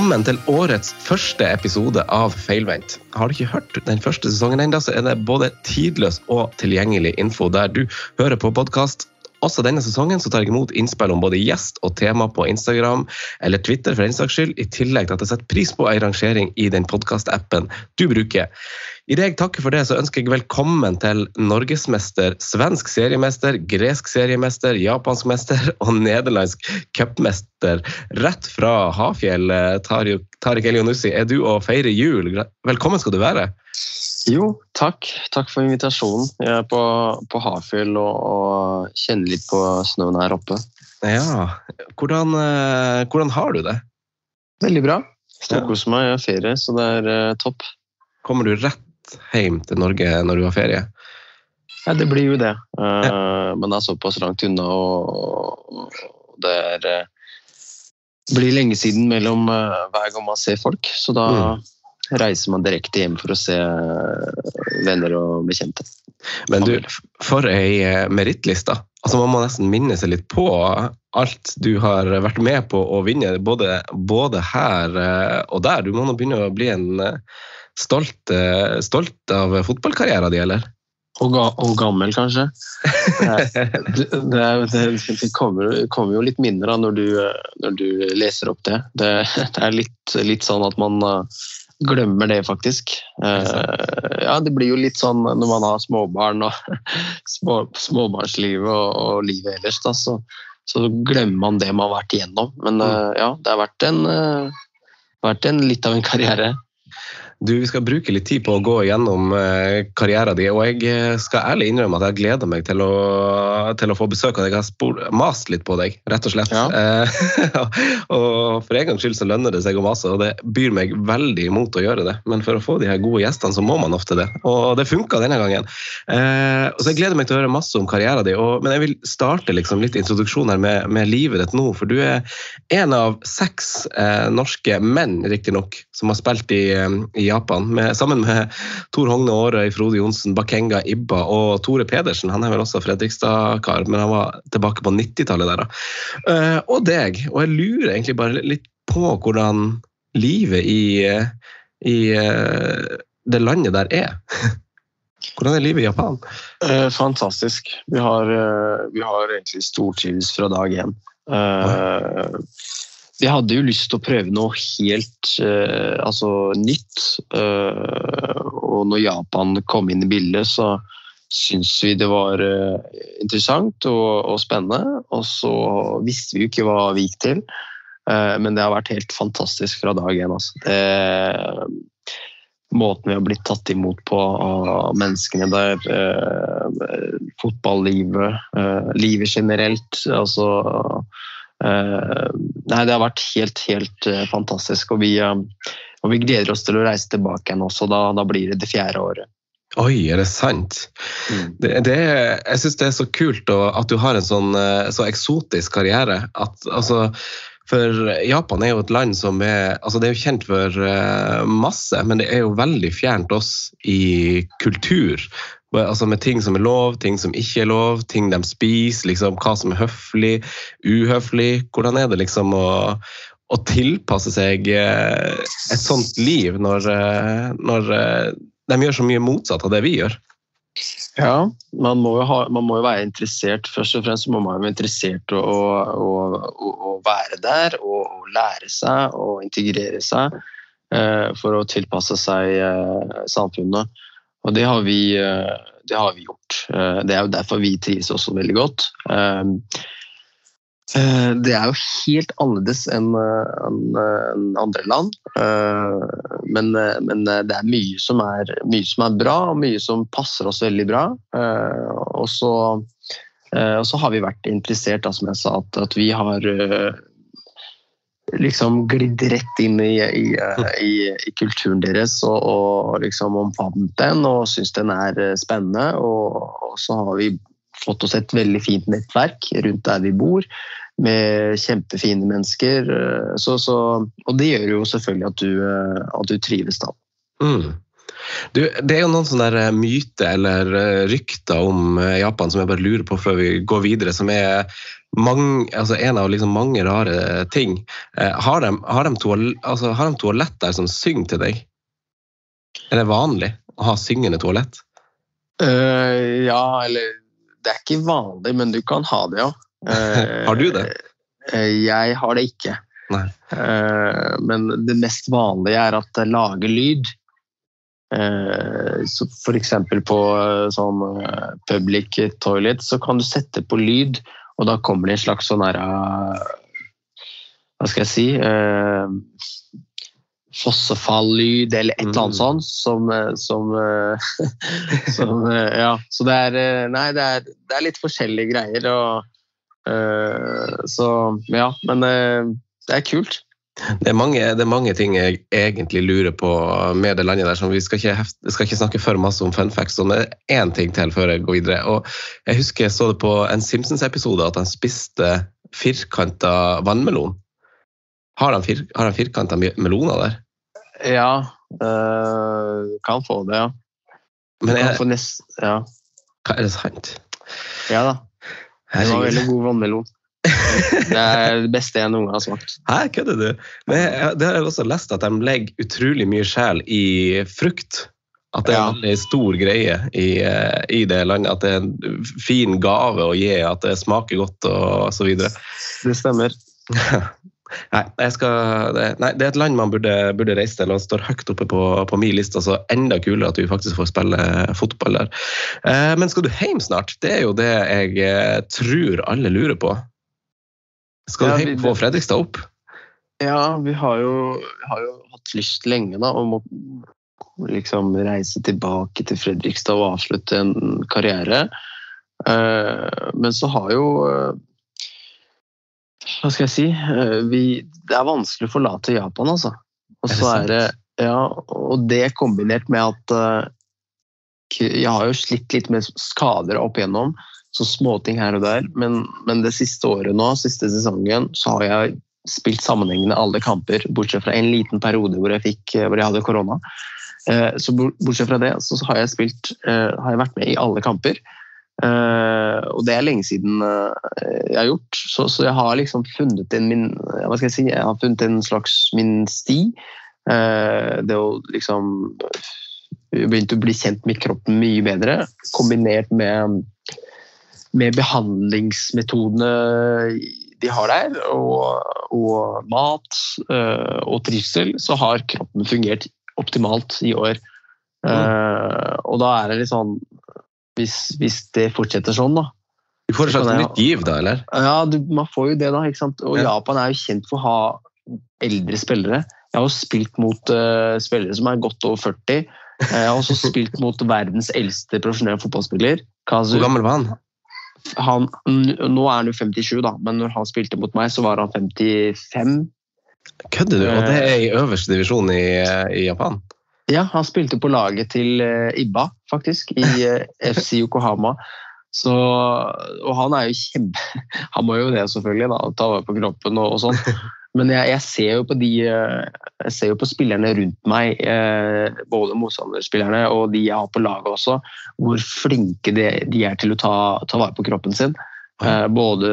Velkommen til årets første episode av Feilvendt. Har du ikke hørt den første sesongen ennå, så er det både tidløs og tilgjengelig info der du hører på podkast. Også denne sesongen så tar jeg imot innspill om både gjest og tema på Instagram eller Twitter, for den saks skyld, i tillegg til at jeg setter pris på ei rangering i den podkastappen du bruker. I det jeg takker for det, så ønsker jeg velkommen til norgesmester, svensk seriemester, gresk seriemester, japansk mester og nederlandsk cupmester rett fra Hafjell. Tariq Elionussi, er du og feirer jul? Velkommen skal du være. Jo, takk. Takk for invitasjonen. Jeg er på, på Hafjell og, og, kjenner litt på snøen her oppe. Ja, Hvordan, eh, hvordan har du det? Veldig bra. Storkoser meg. Jeg har ferie, så det er uh, topp. Kommer du rett hjem til Norge når du har ferie? Ja, det blir jo det. Uh, ja. Men det er såpass langt unna, og, det er uh, blir lenge siden mellom hver gang man ser folk, så da mm reiser man direkte hjem for å se eh, venner og bekjente. Men du, for ei eh, merittliste. Altså, man må nesten minne seg litt på alt du har vært med på å vinne, både, både her eh, og der. Du må nå begynne å bli en stolt, stolt av fotballkarrieren din, eller? Og, ga, og, gammel, kanskje. Det, det, det, det kommer, kommer, jo litt mindre når du, når du leser opp det. Det, er litt, litt, sånn at man glemmer det, faktisk. Uh, ja, det blir jo litt sånn når man har småbarn og små, småbarnslivet og, og, livet ellers, da, så, så, glemmer man det man har vært igjennom. Men uh, ja, det har vært, en, vært en, litt av en karriere. Du, Vi skal bruke litt tid på å gå gjennom eh, karrieren din. og Jeg eh, skal ærlig innrømme at jeg gleder meg til å, til å få besøk av deg. Jeg har spor, mast litt på deg, rett og slett. Ja. Eh, og For en gangs skyld så lønner det seg å mase, og det byr meg veldig imot å gjøre det. Men for å få de her gode gjestene, så må man ofte det. Og det funka denne gangen. og så Jeg gleder meg til å høre masse om karrieren din, og, men jeg vil starte liksom litt introduksjon her med, med, livet ditt nå. For du er en av seks norske menn, riktignok, som har spilt i, i Japan. Med, sammen med Tor Hogne Aarøy, Frode Johnsen, Bakenga Ibba og Tore Pedersen. Han er vel også Fredrikstad-kar, men han var tilbake på 90-tallet der. da. Uh, og deg. Og jeg lurer egentlig bare litt på hvordan livet i, i uh, det landet der er. Hvordan er livet i Japan? Eh, fantastisk. Vi har, eh, vi har egentlig stortrives fra dag én. Eh, vi hadde jo lyst til å prøve noe helt uh, altså nytt. Uh, og når Japan kom inn i bildet, så syntes vi det var uh, interessant og, og, spennende. Og så visste vi jo ikke hva vi gikk til, men det har vært helt fantastisk fra dag én. Altså. Det, måten vi har blitt tatt imot på av menneskene der, fotballivet, livet generelt. altså Eh, nei, det har vært helt, helt eh, fantastisk. Og vi, eh, og vi, gleder oss til å reise tilbake igjen også. Da, da blir det det fjerde året. Oi, er det sant? Mm. Det, det, jeg syns det er så kult at du har en sånn så eksotisk karriere. At, altså, for Japan er jo et land som er altså Det er jo kjent for masse, men det er jo veldig fjernt oss i kultur. Altså med ting som er lov, ting som ikke er lov, ting de spiser, liksom, hva som er høflig, uhøflig. Hvordan er det liksom å, å tilpasse seg eh, et sånt liv når, eh, når, eh, de gjør så mye motsatt av det vi gjør? Ja, man må, ha, man må jo, være interessert. Først og fremst må man være interessert å, å, å, å være der og, lære seg og integrere seg for å tilpasse seg samfunnet. Og det har, vi, eh, det har vi gjort. Eh, det er jo derfor vi trives også veldig godt. Eh, det er jo helt annerledes enn andre land. Men, men det er mye som er, mye som er, bra, og mye som passer oss veldig bra. Og så, har vi vært interessert, som jeg sa, at vi har liksom glidd rett inn i, i, i, i kulturen deres og, og liksom omfavnet den og syns den er eh, spennende. Og, og, så har vi fått oss et veldig fint nettverk rundt der vi bor, med kjempefine mennesker. Eh, så, så, og det gjør jo selvfølgelig at du, eh, at du trives da. Mm. Du, det er jo noen sånne myter eller rykter om Japan som jeg bare lurer på før vi går videre, som er mange, altså en av liksom mange rare ting. Har de, har, de toal, altså, har de toalett der som synger til deg? Er det vanlig å ha syngende toalett? Uh, ja, eller Det er ikke vanlig, men du kan ha det, ja. Uh, har du det? Uh, jeg har det ikke. men det mest vanlige er at det lager lyd. så F.eks. på sånn public toilet så kan du sette på lyd, og da kommer det en slags sånn herre Hva skal jeg si fossefall-lyd eller et eller annet mm. sånt som, eh, som, eh, som, eh, Ja. Så det er Nei, det er, det er litt forskjellige greier. Og, eh, så ja, men eh, det er kult. Det er, mange, det er, mange, ting jeg egentlig lurer på med det landet der. som Vi skal ikke, hefte, skal ikke snakke for masse om fun facts, men én ting til før jeg går videre. og Jeg husker jeg så det på en Simpsons-episode at han spiste firkanta vannmelon. Har han, fir, har de firkanta meloner der? Ja, øh, kan få det, ja. Men er, nest, ja. er det sant? Ja da. Det var veldig god vannmelon. Det er det beste jeg noen gang har smakt. Hæ, kødder du? Men jeg, det har jeg også lest at de legger utrolig mye sjel i frukt. At det er en veldig stor greie i, eh, i, det landet. At det er en fin gave å gi, at det smaker godt og så videre. Det stemmer. Nei, skal, det, nei, det, er et land man burde, burde reise til, og står høyt oppe på, på min liste. Så enda kulere at du faktisk får spille fotball der. Eh, men skal du hjem snart? Det er jo det jeg eh, tror alle lurer på. Skal du hjem på Fredrikstad opp? Ja, vi har jo, har jo hatt lyst lenge da, om å liksom reise tilbake til Fredrikstad og avslutte en karriere. Eh, men så har jo eh, hva skal jeg si eh, vi, Det er vanskelig å forlate Japan, altså. Og så er det ja, og det kombinert med at Jeg har jo slitt litt med skader opp igjennom, så småting her og der, men, men, det siste året nå, siste sesongen, så har jeg spilt sammenhengende alle kamper, bortsett fra en liten periode hvor jeg, fikk, hvor jeg hadde korona. Uh, så bortsett fra det, så har jeg spilt uh, Har jeg vært med i alle kamper. Uh, og det er lenge siden uh, jeg har gjort, så, så, jeg har liksom funnet en min Hva skal jeg si? Jeg har funnet en slags min sti. Uh, det å liksom Begynte å bli kjent med kroppen mye bedre, kombinert med, med behandlingsmetodene de har der, og, og mat og trivsel, så har kroppen fungert optimalt i år. Mm. og da er det litt sånn hvis, hvis det fortsetter sånn, da. Du får et slags nytt giv, da? eller? Ja, du, man får jo det, da. ikke sant? Og ja. Japan er jo kjent for å ha eldre spillere. Jeg har jo spilt mot uh, spillere som er godt over 40. Jeg har også spilt mot verdens eldste profesjonelle fotballspiller. Kazu. Hvor gammel var han? Han? Nå er han jo 57, da, men når han spilte mot meg, så var han 55. Kødder du? Og det er i øverste divisjon i, i Japan? Ja, han spilte på laget til eh, Ibba, faktisk, i eh, FC Yokohama. Så, og han er jo kjempe Han må jo det, selvfølgelig, da, ta vare på kroppen og, og sånn. Men jeg, jeg, ser jo på de eh, Jeg ser jo på spillerne rundt meg, både motstanderspillerne og de jeg har på laget også, hvor flinke de, de er til å ta, ta, vare på kroppen sin. Både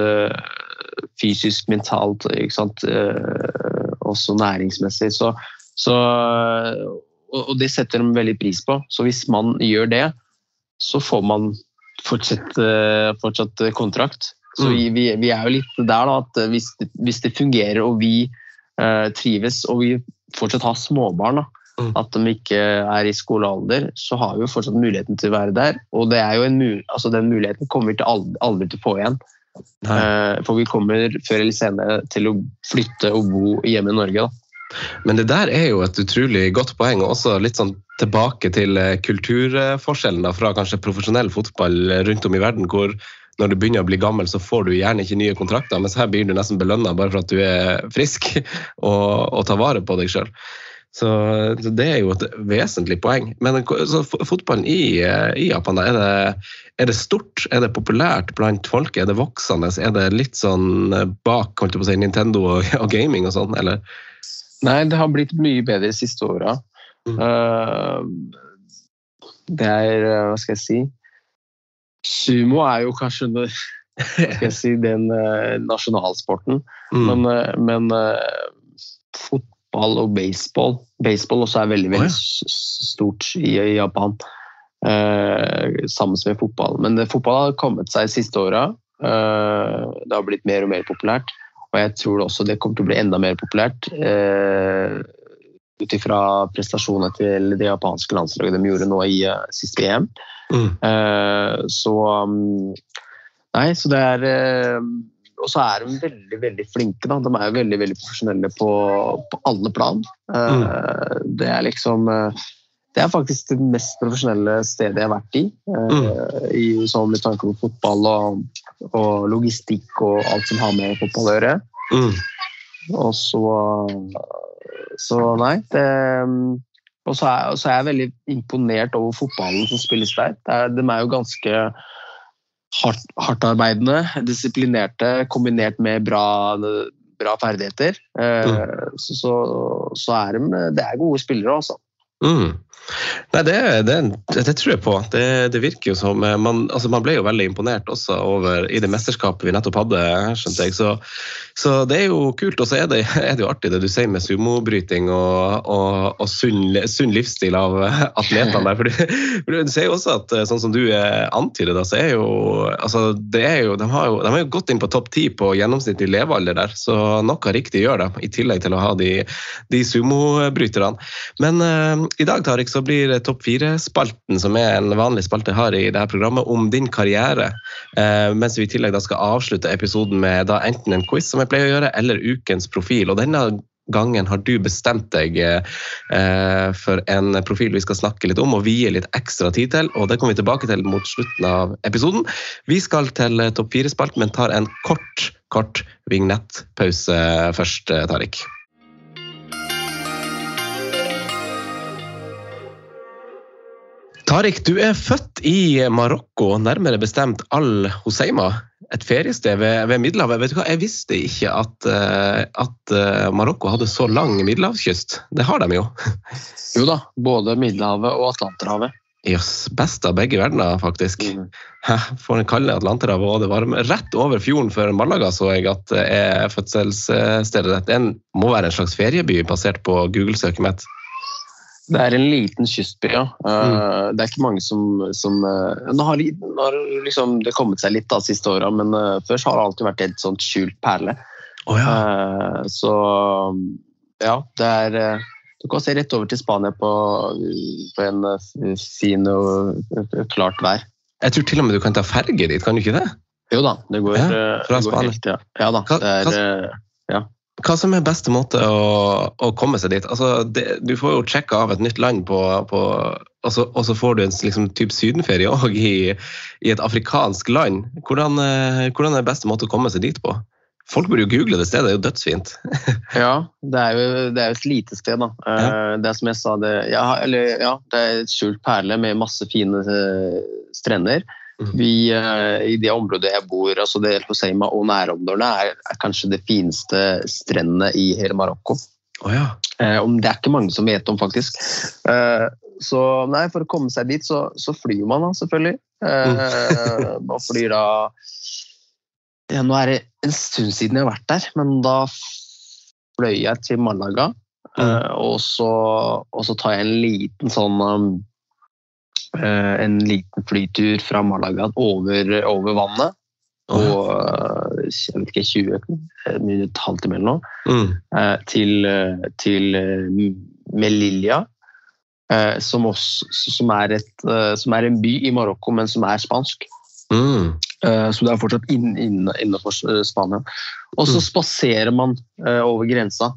fysisk, mentalt, ikke sant. også næringsmessig. Så, så og, det setter de veldig pris på. Så hvis man gjør det, så får man fortsatt, fortsatt kontrakt. Så vi, vi, vi, er jo litt der da, at hvis det, hvis det fungerer og vi eh, trives og vi fortsatt har småbarn, da, mm. at de ikke er i skolealder, så har vi jo fortsatt muligheten til å være der. Og det jo en mul altså den muligheten kommer vi til aldri, aldri til å få igjen. Uh, for vi kommer før eller senere til å flytte og bo hjemme i Norge. da. Men det der er jo et utrolig godt poeng, og også litt sånn tilbake til eh, kulturforskjellen da, fra kanskje profesjonell fotball rundt om i verden, hvor når du begynner å bli gammel, så får du gjerne ikke nye kontrakter, mens her blir du nesten belønna bare for at du er frisk og, og tar vare på deg sjøl. Så det er jo et vesentlig poeng. Men så fotballen i, i Japan, er det, er det, stort? Er det populært blant folket? Er det voksende? Er det litt sånn bak holdt jeg på å si, Nintendo og, og gaming og sånn, eller? Nei, det har blitt mye bedre de siste åra. Mm. Uh, det er Hva skal jeg si? Sumo er jo kanskje jeg si, den nasjonalsporten. Mm. Men, men fotball og baseball Baseball også er veldig, veldig oh, ja. stort i, i Japan. Eh, sammen med fotball. Men fotball har kommet seg de siste åra. Eh, det har blitt mer og mer populært. Og jeg tror også det kommer til å bli enda mer populært. Eh, Ut ifra prestasjonene til det japanske landslaget de gjorde nå i uh, siste EM. Mm. Uh, så um, Nei, så det er uh, Og så er de veldig, veldig flinke. Da. De er jo veldig, veldig profesjonelle på, på alle plan. Mm. Det er liksom det er faktisk det mest profesjonelle stedet jeg har vært i. Mm. i USA med tanke på fotball og, og, logistikk og alt som har med fotball å gjøre. Mm. Og så Så nei, det og så er, så er, jeg veldig imponert over fotballen som spilles der. Er, de er jo ganske hardt, hardtarbeidende, disiplinerte, kombinert med bra, bra ferdigheter. Mm. Så, så, så, er de det er gode spillere, altså. Mm. Nei, det, det, det, tror jeg på. Det, det virker jo som eh, man, altså man, ble jo veldig imponert også over i det mesterskapet vi nettopp hadde. skjønte jeg, Så, så det er jo kult. Og så er, er det, jo artig det du sier med sumobryting og, og, og sunn, sunn, livsstil av atletene der. For du, for du sier jo også at eh, sånn som du antyder, da, så er jo, altså, er jo, de, har jo de har jo gått inn på topp ti på gjennomsnittlig levealder der, så noe riktig gjør de, i tillegg til å ha de, de sumobryterne. Men uh, i dag Tariq, så blir Topp fire-spalten, som er en vanlig spalte jeg har i dette programmet, om din karriere. Eh, mens vi i tillegg skal avslutte episoden med enten en quiz, som jeg pleier å gjøre, eller ukens profil. Og denne gangen har du bestemt deg eh, for en profil vi skal snakke litt om og vie litt ekstra tid til. og Det kommer vi tilbake til mot slutten av episoden. Vi skal til topp fire-spalten, men tar en kort, kort vignettpause først, Tarik. Tariq, du er født i Marokko, nærmere bestemt Al-Hoseima. Et feriested ved, ved, Middelhavet. Vet du hva, Jeg visste ikke at, uh, at uh, Marokko hadde så lang middelhavskyst. Det har de jo. jo da, både Middelhavet og Atlanterhavet. Jøss, yes, best av begge verdener, faktisk. Mm. For den kalde Atlanterhavet og det varme. Rett over fjorden før Malaga så jeg at det er fødselsstedet ditt. Det må være en slags ferieby basert på Google-søket mitt. Det er en liten kystby, ja. Eh, mm. Det er ikke mange som, som eh, Nå har, nå har liksom, det kommet seg litt da siste åra, men uh, før har det alltid vært et sånt skjult perle. Oh, ja. uh, så ja, det er Du kan se rett over til Spania på, på en fin og klart vær. Jeg tror til og med du kan ta ferge dit, kan du ikke det? Jo da, det går, ja, fra det går helt, ja. ja da. Det er, ja. Hva som er beste måte å, å komme seg dit? Altså, det, du får jo sjekka av et nytt land, på, på, og, så, og, så, får du en liksom, type sydenferie òg i, i, et afrikansk land. Hvordan, eh, hvordan er det beste måte å komme seg dit på? Folk burde jo google det stedet, det er jo dødsfint. ja, det er jo, det er jo et lite sted, da. Ja. Eh, det er som jeg sa, det, ja, eller, ja, det er et skjult perle med masse fine eh, strender. Mm. Vi, uh, I det området jeg bor, altså det El Hoseima og nærområdene, er, er, kanskje det fineste strendene i hele Marokko. Oh, ja. uh, det er ikke mange som vet om, faktisk. Uh, så nei, for å komme seg dit, så, så flyr man da, selvfølgelig. Mm. man flyr da ja, Nå er det en stund siden jeg har vært der, men da fløy jeg til Malaga. Mm. og, så, og, så, tar jeg en liten sånn um, Eh, en liten flytur fra Malaga over, over vannet. Og eh, jeg vet ikke, 20 minutter, halvtime eller noe. Mm. Eh, til, til Melilla. Som, også, som, er et, som, er en by i Marokko, men som er spansk. Mm. Så det er fortsatt inn, inn, innenfor Spania. Og så mm. spaserer man over grensa.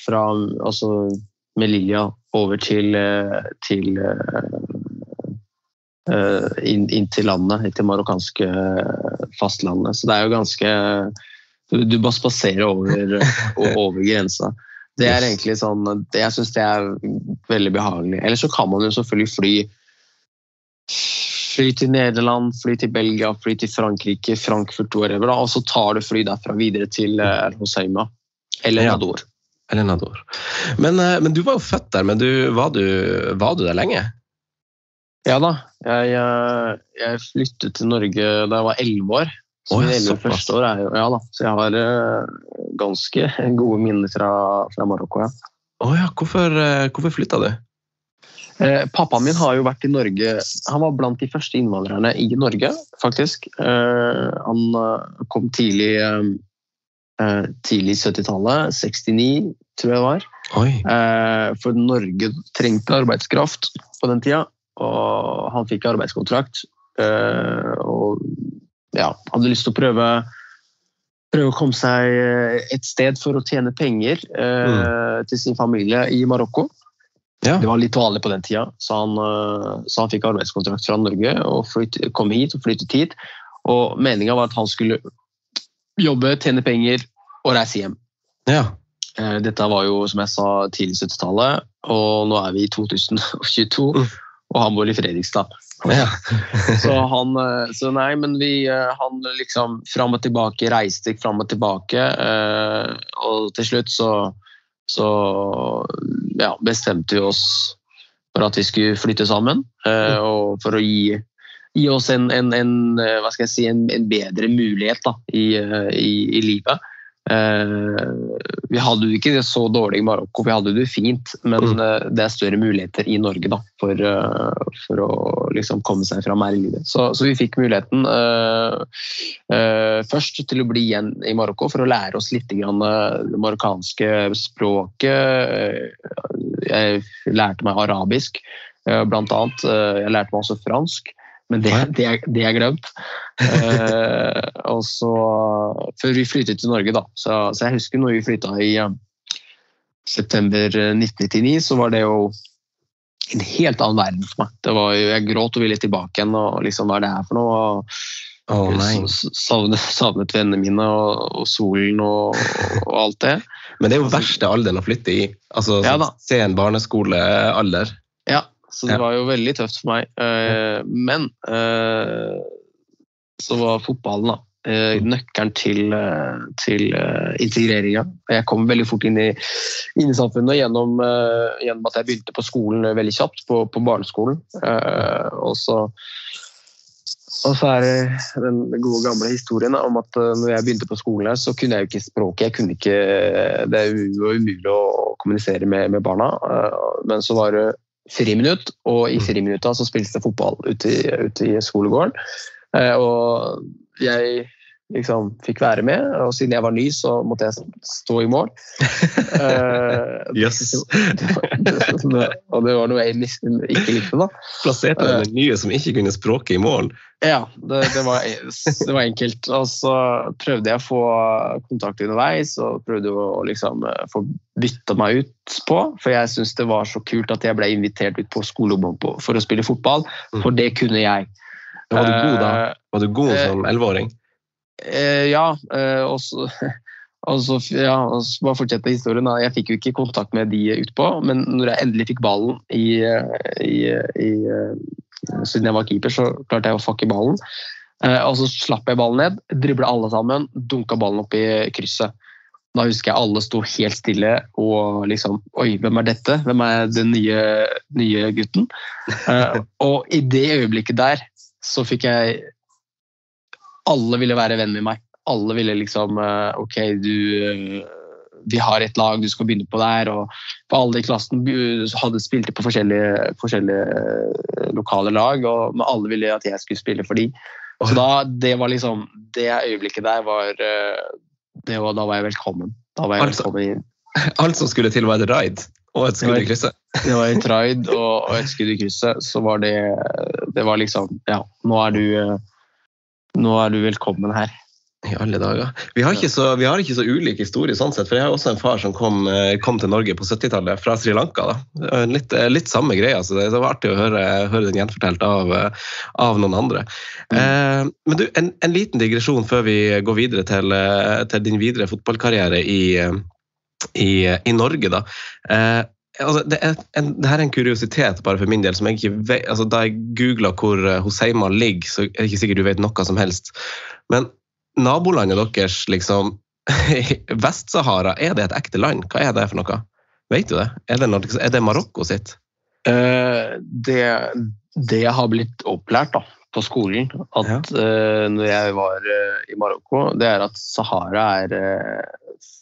Fra altså Melilla over til, eh, til uh, inn, inn, til landet, inn til marokkanske fastlandet. Så det er jo ganske Du, du bare spaserer over, over grensa. Det er egentlig sånn det, Jeg syns det er veldig behagelig. Eller så kan man jo selvfølgelig fly fly til Nederland, fly til Belgia, fly til Frankrike, Frankfurt, whatever, og så tar du fly derfra videre til Hoseima eller Nador. Eller Nador. Men, men, du var jo født der, men du, var, du, var, du, der lenge? Ja da. Jeg, jeg flyttet til Norge da jeg var elleve år. Så oh, jeg, første år er jo, ja da, så jeg har ganske gode minner fra, fra Marokko. Ja. Oh, ja. Hvorfor, hvorfor flytta du? Eh, pappaen min har jo vært i Norge Han var blant de første innvandrerne i Norge, faktisk. Eh, han eh, kom tidlig eh, tidlig 70-tallet. 69, tror jeg det var. Eh, for Norge trengte arbeidskraft på den tida, og han fikk arbeidskontrakt. Eh, og ja, hadde lyst til å prøve prøve å komme seg et sted for å tjene penger mm. til sin familie i Marokko. Ja. Det var litt vanlig på den tida, så han, eh, så han fikk arbeidskontrakt fra Norge og flytt, kom hit og flyttet hit. Og meninga var at han skulle jobbe, tjene penger og reise hjem. Ja. Eh, dette var jo, som jeg sa, tidlig 70-tallet, og nå er vi i 2022. Mm. Og han bor i Fredrikstad. Ja. så han eh, Så nei, men vi Han liksom fram og tilbake, reiste fram og tilbake, og til slutt så så ja, bestemte vi oss for at vi skulle flytte sammen. Eh, og for å gi, gi oss en, en, en, hva skal jeg si, en, en bedre mulighet da, i, eh, i, i livet. Uh, vi hadde jo ikke det så dårlig i Marokko, vi hadde det fint, men mm. uh, det er større muligheter i Norge da, for, uh, for å liksom, komme seg fram her i livet. Så, så vi fikk muligheten først til å bli igjen i Marokko for å lære oss litt grann, det marokkanske språket. Jeg lærte meg arabisk, blant annet. Jeg lærte meg også fransk. Men det, det, er, det er glemt. Eh, og så, før vi flyttet til Norge, da. Så, så jeg husker når vi flytta i uh, september 1999, så var det jo en helt annen verden for meg. Det var jo, jeg gråt og ville tilbake igjen. og liksom, Hva er det her for noe? Og, oh, savnet, savnet, vennene mine og, og solen og, og, alt det. Men det er jo verste alderen å flytte i. Altså ja, sen barneskolealder. Så det var jo veldig tøft for meg. Eh, men eh, så var fotballen da, eh, mm. nøkkelen til, til integreringa. Jeg kom veldig fort inn i, inn i samfunnet gjennom, gjennom, at jeg begynte på skolen veldig kjapt, på, på barneskolen. Og så og så er det den gode gamle historien om at når jeg begynte på skolen, her, så kunne jeg jo ikke språket. Jeg kunne ikke, det var umulig å kommunisere med, med barna. Men så var det friminutt, og i mm. friminutta så spilles det fotball ute i, ute i skolegården. Eh, og jeg liksom fikk være med, og siden jeg var ny, så måtte jeg stå i mål. yes. og det var noe jeg ikke likte, da. Plasserte du den nye som ikke kunne språket i mål? Ja, det, det, var, det, var, enkelt. Og så prøvde jeg å få kontakt underveis og prøvde å liksom få bytta meg ut på. For jeg syntes det var så kult at jeg ble invitert ut på skolebom for å spille fotball, mm. for det kunne jeg. Var du god da? Var du god som elleveåring? Eh, ja, eh, og så Altså, ja, bare fortsette historien. Da. Jeg fikk jo ikke kontakt med de utpå, men når jeg endelig fikk ballen i, i, i, Siden jeg var keeper, så klarte jeg å fucke ballen. Eh, og så slapp jeg ballen ned, dribla alle sammen, dunka ballen opp i krysset. Da husker jeg alle sto helt stille og liksom Oi, hvem er dette? Hvem er den nye, nye gutten? og i det øyeblikket der så fikk jeg alle ville være venn med meg. Alle ville liksom eh, OK, du eh, vi har et lag, du skal begynne på der. og for Alle i klassen hadde spilt på forskjellige, forskjellige eh, lokale lag, og men alle ville at jeg skulle spille for dem. Så da, det var liksom, det øyeblikket der var, det var Da var jeg velkommen. Da var jeg altså, velkommen inn. Alt som skulle til, var et raid og et skudd i krysset? Det var et raid og, og et skudd i krysset. Så var det Det var liksom Ja, nå er du nå er du velkommen her. I alle dager. Vi har ikke så, vi har ikke så ulik historie sånn sett, for jeg har også en far som kom, eh, kom til Norge på 70-tallet, fra Sri Lanka. da. Litt, eh, litt samme greia, så det var artig å høre, høre den gjenfortalt av, eh, av noen andre. Mm. Eh, men du, en, en, liten digresjon før vi går videre til, til din videre fotballkarriere i, i, i Norge. da. Eh, altså, det, er en, det, her er en kuriositet bare for min del. som jeg ikke vet, altså, Da jeg googla hvor uh, Hoseima ligger, så er det ikke sikkert du vet noe som helst. Men nabolandet deres, liksom Vest-Sahara, er det et ekte land? Hva er det for noe? Vet du det? Er det, er det Marokko sitt? Uh, det, det jeg har blitt opplært da, på skolen, at ja. uh, når jeg var uh, i Marokko, det er at Sahara er,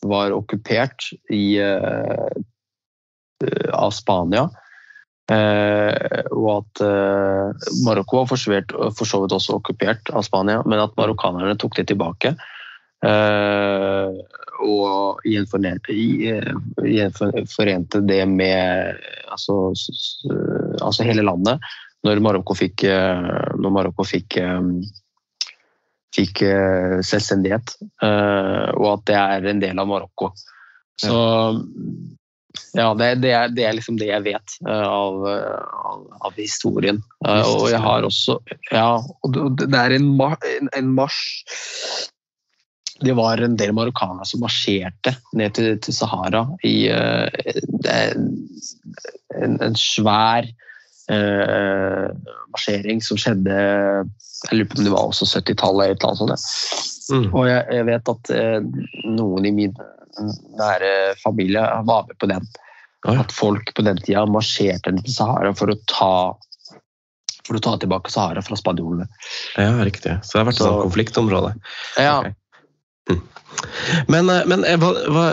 var okkupert i, av Spania. og at Marokko var for så vidt også okkupert av Spania, men at marokkanerne tok det tilbake. Eh, og gjenforente, gjenforente det med altså, altså, hele landet når Marokko fikk, når Marokko fikk, fikk selvstendighet. Og at det er en del av Marokko. Så ja, det, det, er, det, er, liksom det jeg vet uh, av, av, av, historien. Uh, og jeg har også Ja, det er en, en marsj det var en del marokkanere som marsjerte ned til, til Sahara i uh, en, en, svær uh, marsjering som skjedde Jeg lurer på om det var også 70-tallet eller noe sånt. Mm. Og jeg, jeg, vet at uh, noen i min nære familie var med på den. At folk på den tida marsjerte til Sahara for å ta for å ta tilbake Sahara fra spanjolene. Ja, riktig. Så det har vært et sånn konfliktområde? Ja, okay. Men, eh, men hva, eh, hva,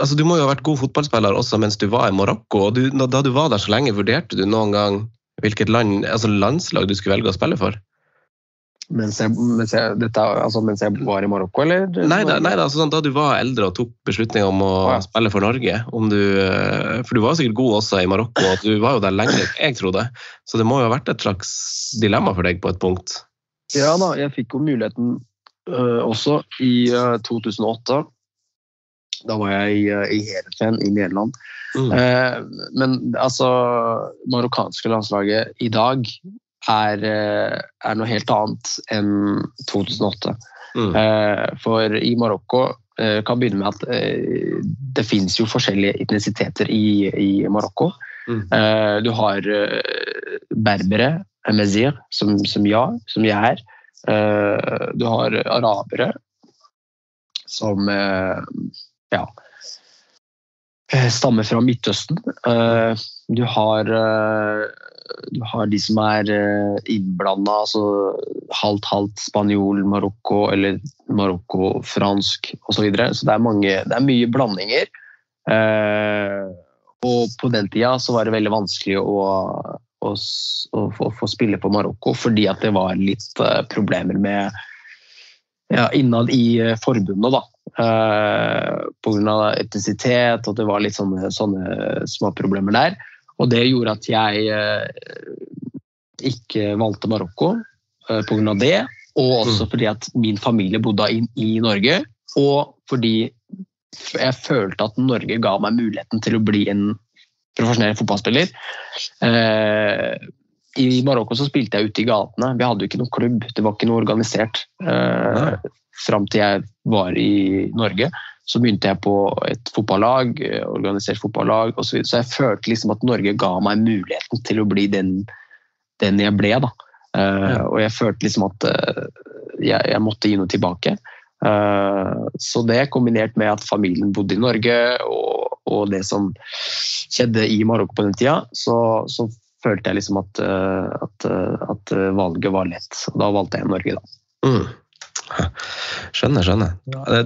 altså, du må jo ha vært god fotballspiller også mens du var i Marokko. og du, Da du var der så lenge, vurderte du noen gang hvilket land, altså landslag du skulle velge å spille for? Mens jeg, mens jeg, dette, altså mens jeg var i Marokko, eller? Nei, da, nei da, altså, sånn, da du var eldre og tok beslutninga om å ja. spille for Norge. Du, eh, for du var sikkert god også i Marokko, og du var jo der lenger enn jeg trodde. Så det må jo ha vært et slags dilemma for deg på et punkt? Ja da, jeg fikk jo muligheten uh, også i uh, eh, 2008. Da var jeg i, uh, i Heerenveen i Nederland. Mm. men altså Marokkanske landslaget i dag er, er noe helt annet enn 2008. Mm. for i Marokko kan begynne med at det finnes jo forskjellige etnisiteter i, i Marokko. Mm. du har berbere, mezir, som, som, ja, som jeg er. Eh, du har arabere som eh, ja, eh, stammer fra Midtøsten. Du har, du har de som er innblanda, altså halvt-halvt spanjol, Marokko eller Marokko-fransk osv. Så, videre. så det er, mange, det er mye blandinger. Og på den tida så var det veldig vanskelig å å, få spille på Marokko, fordi at det var litt uh, problemer med ja, innad i forbundet. da. Uh, Pga. etnisitet, og det var litt sånne, sånne småproblemer der. Og det gjorde at jeg uh, ikke valgte Marokko uh, pga. det. Og også mm. fordi at min familie bodde i Norge, og fordi jeg følte at Norge ga meg muligheten til å bli en profesjonell fotballspiller. Eh, I Marokko så spilte jeg ute i gatene. Vi hadde jo ikke noen klubb, det var ikke noe organisert. Eh, Fram til jeg var i Norge, så begynte jeg på et fotballag, eh, organisert fotballag osv. Så, videre. så jeg følte liksom at Norge ga meg muligheten til å bli den, den jeg ble. da. Uh, og jeg følte liksom at uh, jeg, jeg, måtte gi noe tilbake. Uh, så det kombinert med at familien bodde i Norge og og det som skjedde i Marokko på den tida, så, så følte jeg liksom at, at, at, valget var lett. Og da valgte jeg Norge, da. Mm. Skjønner, skjønner.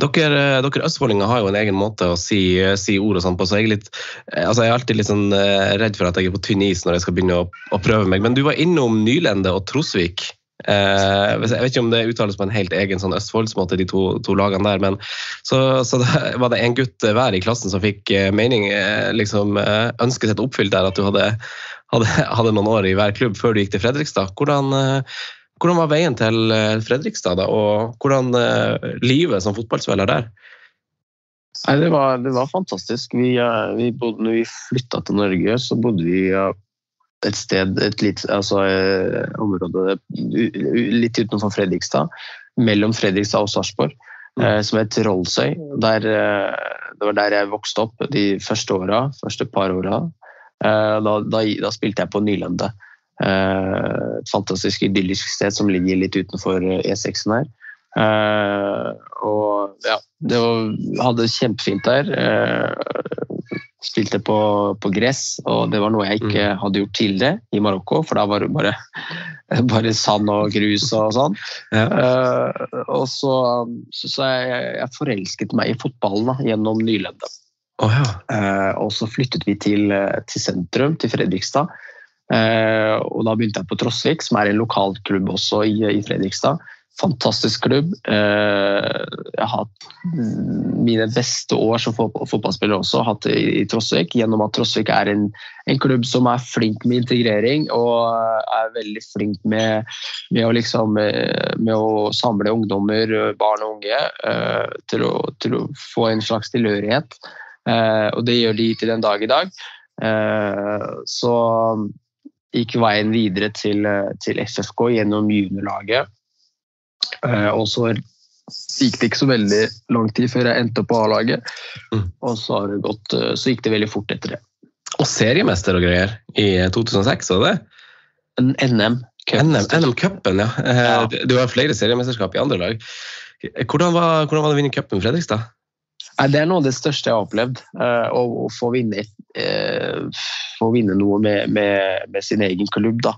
Dere, dere østfoldinger har jo en egen måte å si, si ord og sånn på, så jeg er, litt, altså jeg er alltid litt sånn eh, redd for at jeg er på tynn is når jeg skal begynne å, å prøve meg. Men du var innom Nylende og Trosvik. Eh, jeg vet ikke om det uttales på en helt egen sånn Østfoldsmåte, de to, to, lagene der. Men så, så var det en gutt hver i klassen som fikk eh, mening, eh, liksom ønsket sitt oppfylt der, at du hadde, hadde, hadde, noen år i hver klubb før du gikk til Fredrikstad. Hvordan, hvordan var veien til Fredrikstad, da, og hvordan livet som fotballspiller der? Nei, det var, det var fantastisk. Vi, vi bodde, når vi flytta til Norge, så bodde vi et sted, et litt, altså, eh, område litt utenfor Fredrikstad, mellom Fredrikstad og Sarpsborg, mm. Eh, som het Rollsøy. Der, eh, det var der jeg vokste opp de første åra, første par åra. Da, da, da, spilte jeg på Nylende. Et fantastisk idyllisk sted som ligger litt utenfor E6-en her. og ja, det var, hadde kjempefint der. spilte på, på, gress, og det var noe jeg ikke mm. hadde gjort tidligere i Marokko, for da var det bare, bare sand og grus og sånn. Ja. Og så, så, så jeg, jeg, forelsket meg i fotballen da, gjennom nyleddet. Oh, ja. og så flyttet vi til, til sentrum, til Fredrikstad. Uh, og da begynte jeg på Trosvik, som er en lokalklubb også i, i Fredrikstad. Fantastisk klubb. Eh, jeg har hatt mine beste år som fotballspiller også hatt i Trosvik, gjennom at Trosvik er en, en, klubb som er flink med integrering og er veldig flink med, med, å, liksom, eh, med å, samle ungdommer, barn og unge, eh, til å, til å få en slags tilhørighet. Og det gjør de til den dag i dag. Så gikk veien videre til, til FFK gjennom juniorlaget Eh, og så gikk det ikke så veldig lang tid før jeg endte på A-laget. Mm. Og så, gått, eh, så, gikk det veldig fort etter det. Og seriemester og greier i 2006, var det? En NM. NM-cupen, ja. Eh, ja. Du har flere seriemesterskap i andre lag. Hvordan var, hvordan var det å vinne cupen Fredrikstad? Det er noe av det største jeg har opplevd. Å, å få, vinne, få vinne noe med, med, med, sin egen klubb. Da.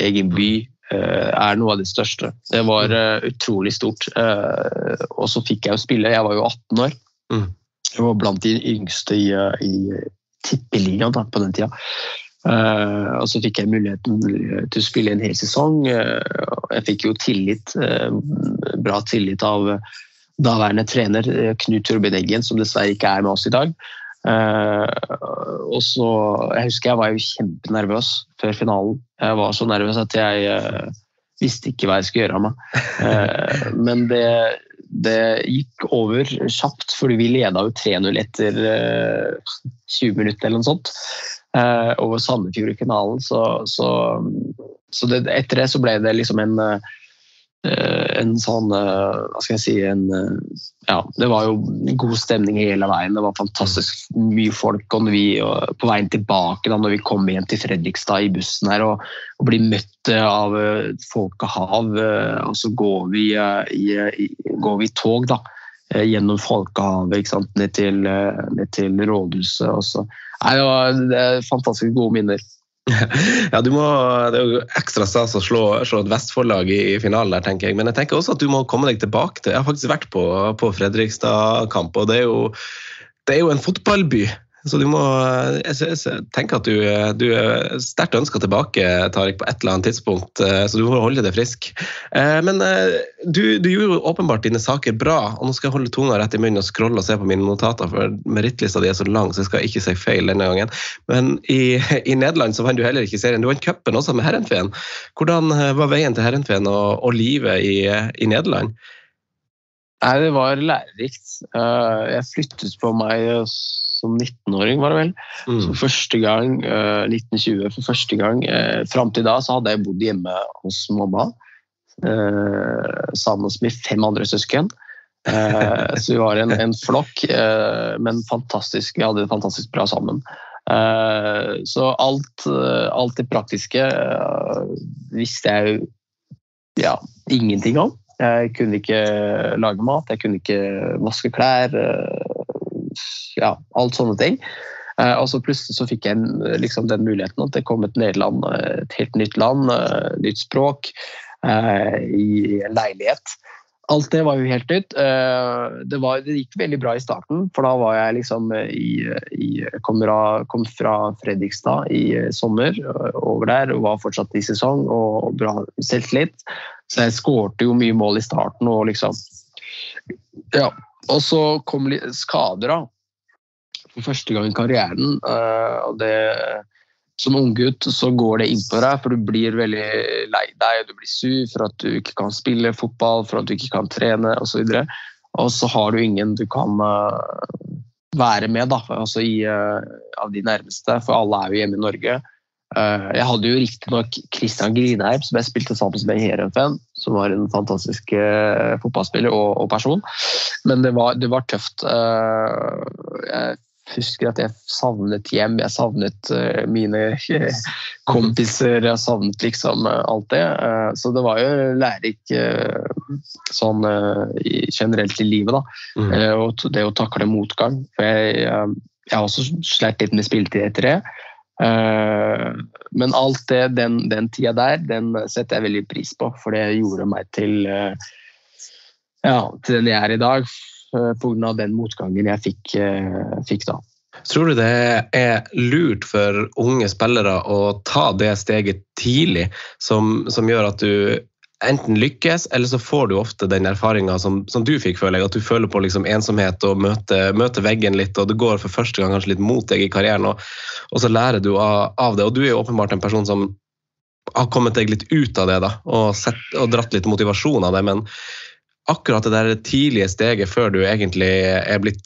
Egen by. Eh, er noe av det største. Det var uh, utrolig stort. Og så fikk jeg jo spille. Jeg var jo 18 år. Mm. Jeg var blant de yngste i, i tippeligaen på den tida. Og så fikk jeg muligheten til å spille en hel sesong. jeg fikk jo tillit, bra tillit av daværende trener Knut Robin Eggen, som dessverre ikke er med oss i dag. Uh, og så, Jeg husker jeg var jo kjempenervøs før finalen. Jeg var så nervøs at jeg uh, visste ikke hva jeg skulle gjøre av meg. Men det, det, gikk over kjapt, fordi vi leda jo 3-0 etter 20 minutter eller noe sånt. over Sandefjord i finalen. Så, så, så det, etter det så ble det liksom en Eh, en sånn eh, Hva skal jeg si en, eh, Ja, det var jo god stemning hele veien. Det var fantastisk mye folk. Og vi, og på veien tilbake, da når vi kom igjen til Fredrikstad i bussen her og, og blir møtt av folkehav, og så går vi i, går vi i tog da, gjennom folkehavet? Ned, til, ned til rådhuset. Nei, det var fantastisk gode minner. Ja, må, Det er jo ekstra stas å slå, slå et Vestfold-lag i, i, finalen der, tenker jeg. Men jeg tenker også at du må komme deg tilbake til Jeg har faktisk vært på, på Fredrikstad-kamp, og det er, jo, det er jo en fotballby. Så du må Jeg, jeg tenker at du, du er sterkt ønska tilbake, Tarik, på et eller annet tidspunkt. Eh, så du må holde deg frisk. Eh, men eh, du, du gjorde jo åpenbart dine saker bra, og nå skal jeg holde tunga rett i munnen og scrolle og se på mine notater, for merittlista di er så lang, så jeg skal ikke si feil denne gangen. Men i, i Nederland så vant du heller ikke serien. Du vant cupen også med Herrenfeen. Hvordan var veien til Herrenfeen og, og livet i, i Nederland? Nei, det var lærerikt. Jeg flyttet på meg som 19-åring, var det vel. Mm. Så første gang, eh, 1920 for første gang. Uh, Fram til da så hadde jeg bodd hjemme hos mamma uh, sammen med fem andre søsken. Uh, så vi var en, en flokk, men fantastisk, vi hadde det fantastisk bra sammen. så alt, alt det praktiske visste jeg ja, ingenting om. Jeg kunne ikke lage mat, jeg kunne ikke vaske klær ja, alt sånne ting. Eh, og så plutselig så fikk jeg liksom, den muligheten at det kom et Nederland, eh, et helt nytt land, eh, nytt språk, i leilighet. Alt det var jo helt nytt. Det, var, det, gikk veldig bra i starten, for da var jeg liksom i, i kom, fra, kom, fra, Fredrikstad i sommer over der og var fortsatt i sesong og bra selvtillit. Så jeg skårte jo mye mål i starten og liksom Ja. Og så kom skader, da for første gang i karrieren. Eh, og det, som unggutt så går det inn på deg, for du blir veldig lei deg. Du blir sur for at du ikke kan spille fotball, for at du ikke kan trene osv. Og, så og så har du ingen du kan eh, være med da, altså i, eh, av de nærmeste, for alle er jo hjemme i Norge. Jeg hadde jo riktignok Christian Grinheim, som jeg spilte sammen med i Heerenveen, som var en fantastisk fotballspiller og, og person. Men det var, det var tøft. Jeg husker at jeg savnet hjem, jeg savnet mine kompiser, jeg savnet liksom alt det. Så det var jo lærerik sånn generelt i livet, da. Mm. og det å takle motgang. For jeg, jeg har også slært litt med spilletid etter det. Men alt det, den, den tida der, den setter jeg veldig pris på, for det gjorde meg til, ja, til den jeg er i dag. Pga. den motgangen jeg fikk, fikk da. Tror du det er lurt for unge spillere å ta det steget tidlig, som, som gjør at du enten lykkes, eller så får du ofte den erfaringa som, som, du fikk, føler jeg. At du føler på liksom ensomhet og møter, møter, veggen litt, og det går for første gang kanskje litt mot deg i karrieren, og, og så lærer du av, av, det. Og du er jo åpenbart en person som har kommet deg litt ut av det da, og, sett, og dratt litt motivasjon av det. men akkurat det der tidlige steget før du egentlig er blitt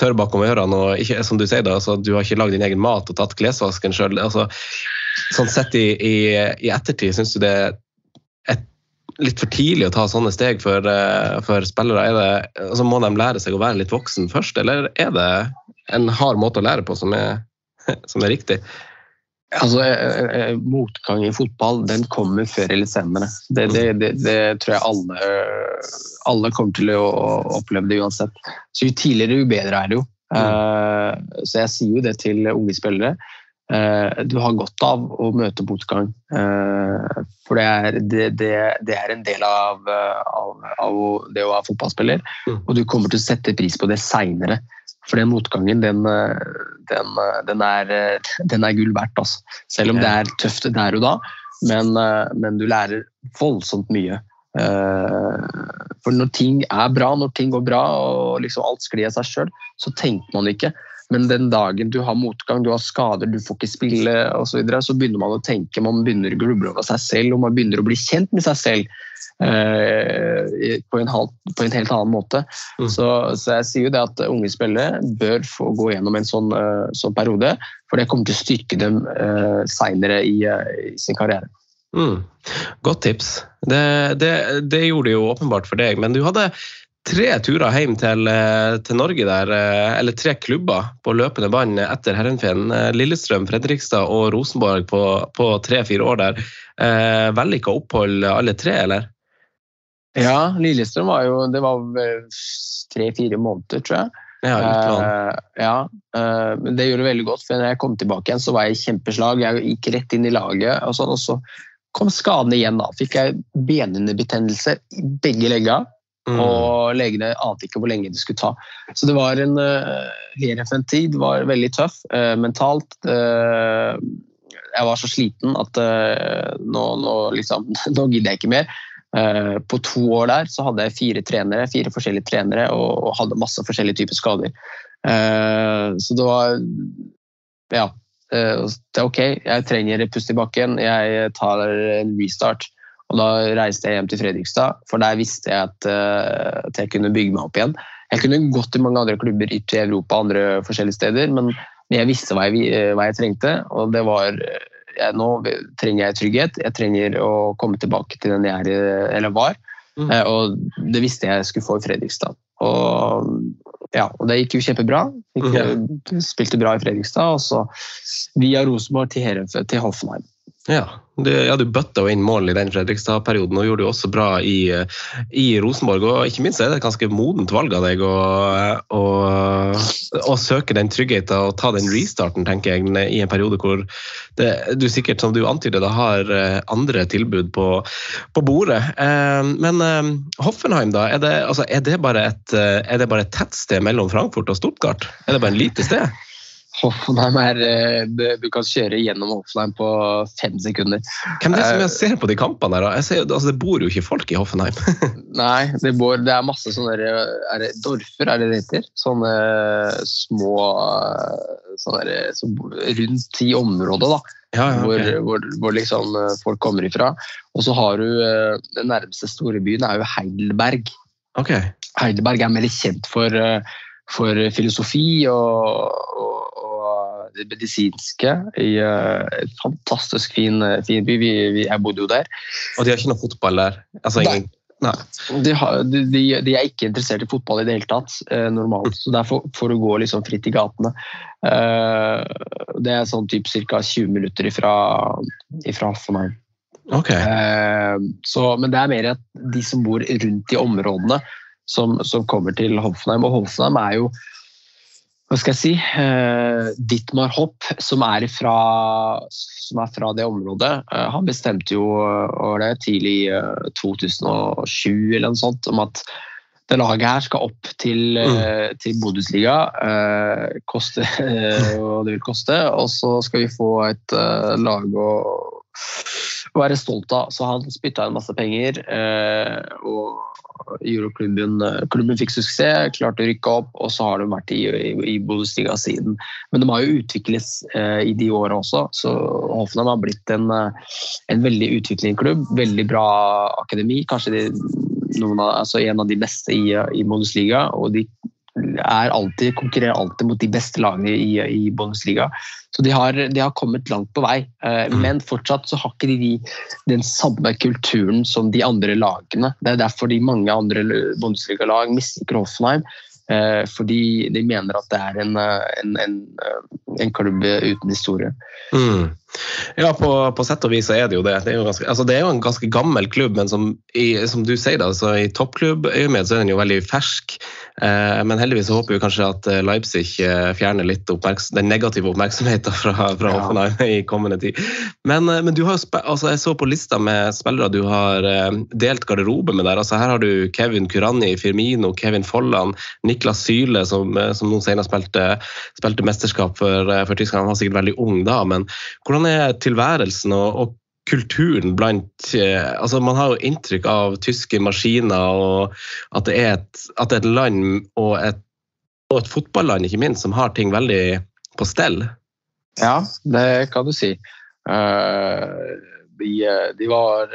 tørr bakom ørene og ikke, som du sier da, altså, du har ikke lagd din egen mat og tatt klesvasken sjøl. Altså, sånn sett i, i, i ettertid, syns du det et, litt for tidlig å ta sånne steg for, uh, for spillere? Er det, altså, må de lære seg å være litt voksen først, eller er det en hard måte å lære på som er, som er riktig? Altså, eh, eh, Motgang i fotball den kommer før eller senere. Det, det, det, det tror jeg alle, alle, kommer til å oppleve det uansett. Så Jo tidligere, jo bedre er det jo. Mm. Så jeg sier jo det til unge spillere. Du har godt av å møte motgang. For det er, det, er en del av, av, av, det å være fotballspiller. Mm. Og du kommer til å sette pris på det seinere. For den motgangen, den, den, den, er, den er, gull verdt. Altså. Selv om det er tøft der og da, men, men du lærer voldsomt mye. Eh, for når ting er bra, når ting går bra og liksom alt sklir av seg sjøl, så tenker man ikke. Men den dagen du har motgang, du har skader, du får ikke spille osv., så, videre, så begynner man å tenke, man begynner å gruble over seg selv og man begynner å bli kjent med seg selv. Eh, på, en halv, på, en helt annen måte. Mm. Så, så, jeg sier jo det at unge spillere bør få gå gjennom en sånn, uh, sånn periode, for det kommer til å styrke dem uh, seinere i, uh, i, sin karriere. Mm. Godt tips. Det, det, det, gjorde det jo åpenbart for deg, men du hadde tre turer hjem til, til, Norge der, eller tre klubber på løpende bånd etter Herrenfeen. Lillestrøm, Fredrikstad og Rosenborg på, på tre-fire år der. Eh, Vellykka opphold alle tre, eller? Ja, Lillestrøm var jo Det var tre-fire måneder, tror jeg. Ja, uh, ja uh, men det gjorde det veldig godt, for når jeg kom tilbake igjen, så var jeg i kjempeslag. Jeg gikk rett inn i laget, og, sånn, og så kom skadene igjen. da. Fikk jeg benhinnebetennelse i begge legga, mm. og legene ante ikke hvor lenge det skulle ta. Så det var en uh, en tid. var veldig tøff mentalt. jeg var så sliten at nå, nå, liksom, nå gidder jeg ikke mer. Eh, på to år der så hadde jeg fire trenere, fire forskjellige trenere og hadde masse forskjellige typer skader. Eh, så det var Ja. Eh, det er OK, jeg trenger pust i bakken. Jeg tar en restart. Og da reiste jeg hjem til Fredrikstad, for der visste jeg at, at jeg kunne bygge meg opp igjen. Jeg kunne gått til mange andre klubber i Europa andre forskjellige steder, men jeg visste hva jeg, hva jeg trengte, og det var jeg, nå trenger jeg trygghet. Jeg trenger å komme tilbake til den jeg er, eller var. Mm. Eh, og det visste jeg skulle få i Fredrikstad. Og, ja, og det gikk jo kjempebra. Gikk, mm. Spilte bra i Fredrikstad, og så via Rosenborg til, til Hoffenheim. Ja, du, ja, du bøtta jo inn mål i den Fredrikstad-perioden og gjorde det også bra i, i, Rosenborg. og Ikke minst er det et ganske modent valg av deg å, å, å søke den tryggheten og ta den restarten, tenker jeg, i en periode hvor det, du sikkert, som du antyder, har eh, andre tilbud på, på bordet. Eh, men eh, Hoffenheim, da. Er det, altså, er, det et, er det bare et tettsted mellom Frankfurt og Stuttgart? Er det bare en lite sted? Hoffenheim er eh, Du kan kjøre gjennom Hoffenheim på fem sekunder. Hvem er det som jeg ser på de kampene der? Jeg ser, altså, det bor jo ikke folk i Hoffenheim. Nei, det, bor, det, er masse sånne er det Dorfer, er det det heter? Sånne små sånne, så Rundt i området, da. Ja, ja, okay. hvor, hvor, hvor liksom eh, folk kommer ifra. Og så har du eh, Den nærmeste store byen er jo Heidelberg. Okay. Heidelberg er mer kjent for, for filosofi og, og det medisinske i uh, en fantastisk fin, eh, fin by. Vi, vi, jeg bodde jo der. Og de har ikke noe fotball der? Altså, ingen... Nei. De, har, de, de, er ikke interessert i fotball i det hele tatt, eh, normalt. Så derfor får du gå liksom fritt i gatene. Eh, det er sånn typ ca. 20 minutter ifra, ifra Hoffenheim. Okay. Eh, så, men det er mer at de som bor rundt i områdene, som, som kommer til Hoffenheim. Og Hoffenheim er jo hva skal jeg si uh, Dittmar Hopp, som er, fra, som er fra det området, uh, han bestemte jo uh, det tidlig i 2007 eller noe sånt, om at det laget her skal opp til, mm. til Bundesliga. koste hva det vil koste. Og så skal vi få et lag å være stolt av. Så han spytta inn masse penger. og Euroklubben klubben fikk suksess, klarte å rykke opp, og så har de vært i, i, i Bundesliga siden. Men de har jo utvikles eh, i de åra også, så Hoffenheim har blitt en, eh, en veldig utviklende klubb. Veldig bra akademi, kanskje de, av, altså en av de beste i, i Bundesliga. og de alltid, konkurrerer alltid mot de beste lagene i, i Bundesliga. Så de har, de har, kommet langt på vei. Eh, mm. Men fortsatt så har ikke de den samme kulturen som de andre lagene. Det er derfor de mange andre Bundesliga-lag misliker Hoffenheim. Eh, fordi de mener at det er en, eh, en, en, en klubb uten historie. Mm. Ja, på, på, sett og vis så er det jo det. Det er jo, ganske, altså det er jo en ganske gammel klubb, men som, i, som du sier, da, så i toppklubbøyemed så er den jo veldig fersk. Eh, men heldigvis så håper vi kanskje at eh, Leipzig eh, fjerner litt den negative oppmerksomheten fra, fra ja. Hoffenheim i kommende tid. Men, men, du har jo altså jeg så på lista med spillere du har delt garderobe med der. altså Her har du Kevin Kurani, Firmino, Kevin Folland, Niklas Syle, som, som nå senere spilte, spilte mesterskap for, for Tyskland. Han var sikkert veldig ung da, men hvordan er tilværelsen og, og kulturen blant eh, altså Man har jo inntrykk av tyske maskiner og at det er et, det er et land og et, og et fotballand ikke minst, som har ting veldig på stell. Ja, det kan du si. Uh, de, de, var,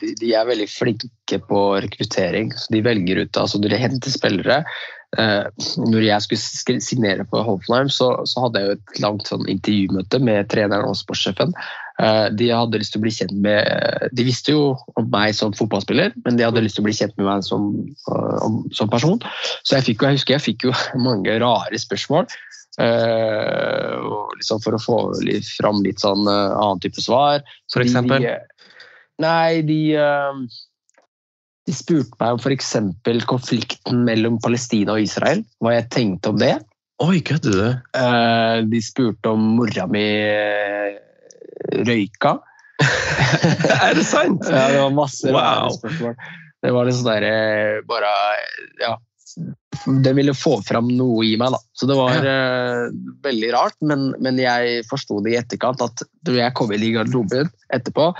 de, de, er veldig flinke på rekruttering. så De velger ut, altså de henter spillere. Uh, når jeg skulle signere på Hoffenheim, så, så, hadde jeg jo et langt sånn intervjumøte med treneren og sportssjefen. Eh, de hadde lyst til å bli kjent med De visste jo om meg som fotballspiller, men de hadde lyst til å bli kjent med meg som, eh, som person. Så jeg, fikk, jeg husker jeg fikk jo mange rare spørsmål. Liksom for å få fram litt sånn annen type svar. For eksempel? De, nei, de De spurte meg om f.eks. konflikten mellom Palestina og Israel. Hva jeg tenkte om det. Oi, kødder du? de spurte om mora mi røyka. er det sant? ja, det var masse wow. spørsmål. Det var litt der derre bare Ja. Det ville få fram noe i meg, da. Så det var ja. uh, veldig rart. Men, men jeg forsto det i etterkant at da jeg kom inn i garderoben etterpå,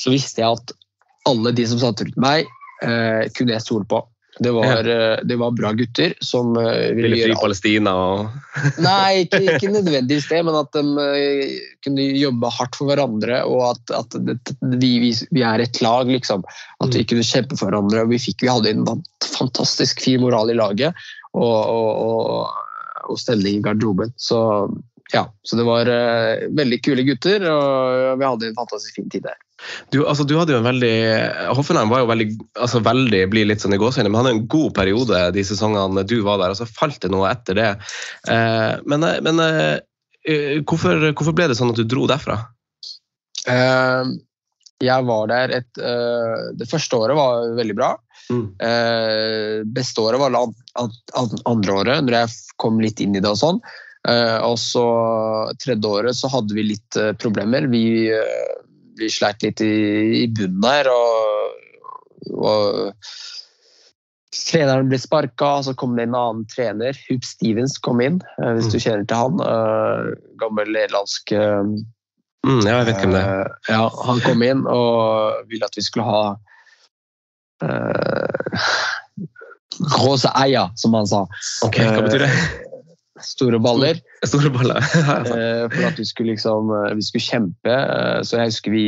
så visste jeg at alle de som satt rundt meg, uh, kunne jeg stole på. Det var. Eh, det var, bra gutter som eh, ville, ville fri Palestina og Nei, ikke, ikke, nødvendigvis det, men at de eh, kunne jobbe hardt for hverandre. Og at, at vi, vi, vi, er et lag, liksom. At vi mm. kunne kjempe for hverandre. Vi, fikk, vi hadde en fantastisk fin moral i laget og, og, og, og stemning i garderoben. Så ja, så det var veldig kule gutter, og vi hadde en fantastisk fin tid der. Du, altså, du hadde jo en veldig Hoffenheim var jo veldig, altså veldig blir litt sånn i gåsehudene, men hadde en god periode de sesongene du var der, og så falt det noe etter det. Eh, men, eh, men eh, hvorfor, hvorfor, ble det sånn at du dro derfra? Eh, jeg var der et uh, Det første året var veldig bra. Mm. Beste året var andre året, når jeg kom litt inn i det og sånn. Og så tredje året så hadde vi litt problemer. Vi vi sleit litt i, i bunnen der. Og, og, treneren ble sparka, så kom det en annen trener. Hoop Stevens kom inn, eh, hvis du mm. kjenner til han. Uh, gammel nederlandsk uh, mm, Ja, jeg vet hvem det er. Ja, han kom inn og ville at vi skulle ha uh, Rosa Eia, som han sa. Ok, Hva betyr det? Store baller. Store baller. Eh, for at vi skulle, liksom, eh, vi skulle kjempe. Eh, så jeg husker vi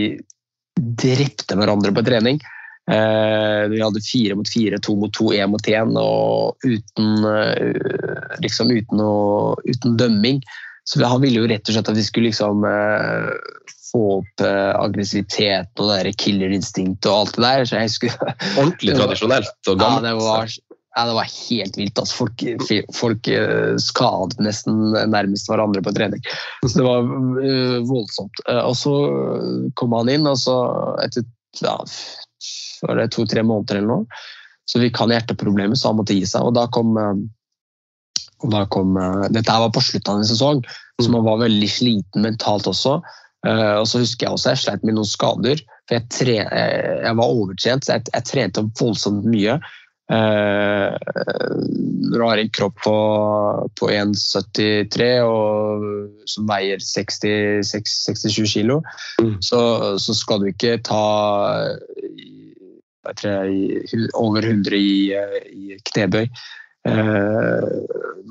drepte hverandre på trening. Vi hadde fire mot fire, to mot to, én mot én, og uten, liksom uten, å, uten dømming. Så han ville jo rett og slett at vi skulle liksom få opp aggressivitet og det killerinstinktet og alt det der. Ordentlig tradisjonelt og gammelt. Ja, det var ja, det var helt vilt. Altså, folk, folk eh, skadet nesten nærmest hverandre på trening. Så det var uh, voldsomt. Uh, og så kom han inn, og så etter ja, to-tre måneder eller noe, så fikk han hjerteproblemer, så han måtte gi seg. Og da kom og da kom, dette var på slutten av en sesong, så man var veldig sliten mentalt også. og så husker jeg også jeg sleit med noen skader. for Jeg, tre, jeg var overtrent, så jeg, jeg trente voldsomt mye. Når du har en kropp på, på 1,73 og som veier 60, 60, 67 kilo, mm. så, så, skal du ikke ta jeg, over 100 i, i knebøy. Eh,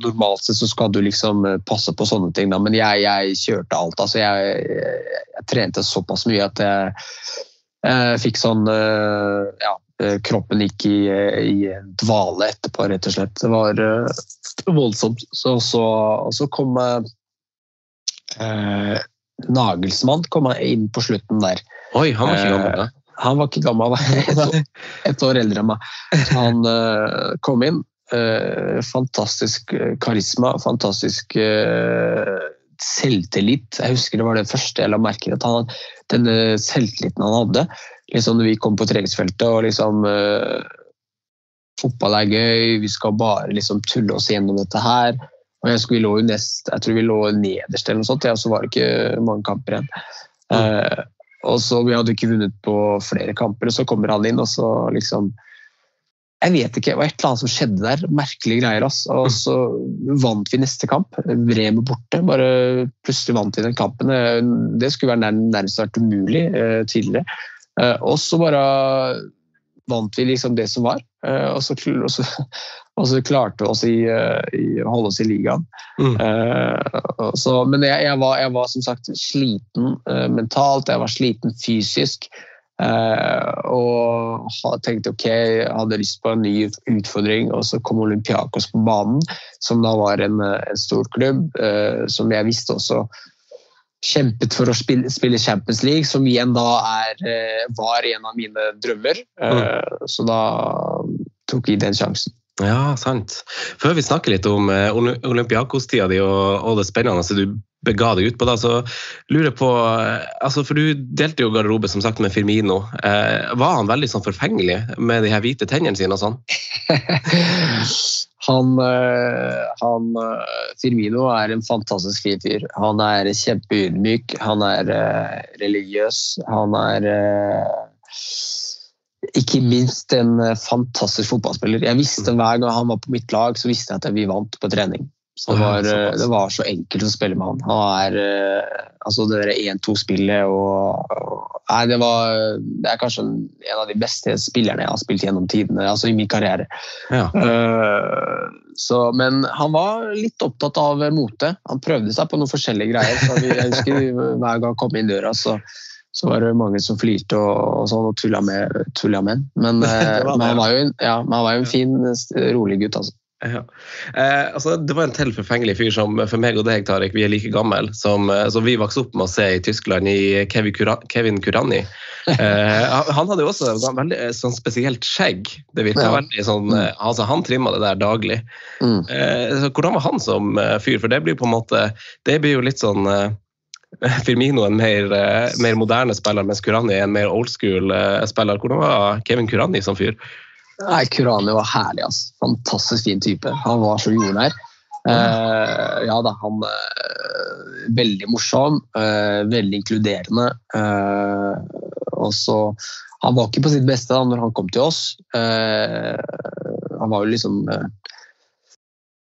normalt sett så skal du liksom passe på sånne ting, da. men jeg, jeg kjørte alt. Altså jeg, jeg, jeg, trente såpass mye at jeg fikk sånn uh, ja, Eh, kroppen gikk i, eh, i dvale etterpå, rett og slett. Det var uh, voldsomt. Så, så, så kom uh, Nagelsmann kom inn på slutten der. Oi, han var ikke gammel? da? Han var ikke gammel, et år, et år eldre enn meg. Han uh, kom inn. Fantastisk karisma, fantastisk selvtillit. Jeg husker det var det første jeg la merke til. Denne selvtilliten han hadde liksom, vi kom på treningsfeltet og liksom uh, Fotball er gøy, vi skal bare liksom tulle oss gjennom dette her. Og jeg, vi lå nest, jeg tror vi lå nederst eller noe sånt, ja, så var det ikke mange kamper igjen. Uh, og så Vi hadde ikke vunnet på flere kamper, og så kommer han inn og så liksom jeg vet ikke, det var et eller annet som skjedde der. Merkelige greier. ass. Og så vant vi neste kamp. Bremen borte. Bare plutselig vant vi den kampen. Det skulle være nærmest vært umulig eh, tidligere. Eh, og så bare vant vi liksom det som var. Eh, og så, og så, og så klarte vi oss i, eh, i, å holde oss i ligaen. Mm. Så, men jeg, jeg, var, jeg, var, som sagt sliten mentalt, jeg var sliten fysisk. og tenkte ok, jeg hadde lyst på en ny utfordring. Og så kom Olympiakos på banen, som da var en, en stor klubb. som jeg visste også kjempet for å spille, spille, Champions League, som igjen da er, eh, var en av mine drømmer. Mm. Så da tok jeg den sjansen. Ja, sant. Før vi snakker litt om eh, Olympiakos-tida di og, og, det spennende du bega deg ut på, da, så lurer jeg på altså For du delte jo garderobe som sagt med Firmino. Eh, var han veldig sånn forfengelig med de her hvite tennene sine og sånn? Han, eh, han, eh, Firmino er en fantastisk fin fyr. Han er kjempeydmyk, han er religiøs. Han er ikke minst en fantastisk fotballspiller. Jeg visste Hver gang han var på mitt lag, så visste jeg at vi vant på trening. Var, det var, så enkelt å spille med han. Han er altså det 1-2-spillet og, og, Nei, det var Det er kanskje en av de beste spillerne jeg har spilt gjennom tidene, altså i min karriere. Ja. Uh, så, men han var litt opptatt av mote. Han prøvde seg på noen forskjellige greier. så vi, jeg husker Hver gang han kom inn døra, så, så var det mange som flirte og, og, sånn, og tulla med, tulla med. Men, uh, men, han var jo, ja, var jo en fin, rolig gutt. altså. Ja. Eh, altså, det var en til forfengelig fyr som for meg og deg Tarik, vi er like gammel, som, eh, som, vi vokste opp med å se i Tyskland, i Kevin, Kura, Kevin Kurani. Eh, han hadde jo også veldig eh, sånn spesielt skjegg. Det virka ja. veldig sånn, mm. Eh, altså, Han trimma det der daglig. Mm. Eh, hvordan var han som fyr? For det blir på en måte Det blir jo litt sånn Firmino en mer, mer moderne spiller, mens Kurani er en mer old school spiller. Hvordan var Kevin Kurani som fyr? Nei, Kurani var herlig. ass. Fantastisk fin type. Han var så jordnær. Uh, ja da, han uh, Veldig morsom, uh, veldig inkluderende. og så Han var ikke på sitt beste da når han kom til oss. han var jo liksom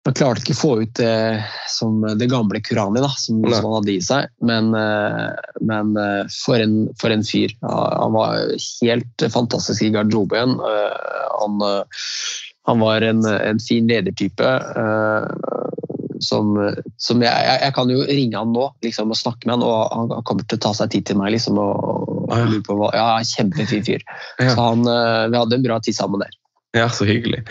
han klarte ikke å få ut det som det gamle Kurani da, som, som han hadde i seg, men, eh, men eh, for, en, for, en, fyr. Han var helt fantastisk i garderoben. Eh, han, han var en, en, fin ledertype. Som, som jeg, jeg, kan jo ringe han nå liksom, og snakke med han, og han kommer til å ta seg tid til meg. Liksom, og, og på hva, ja, Kjempefin fyr. Så han, vi hadde en bra tid sammen der. Ja, så hyggelig.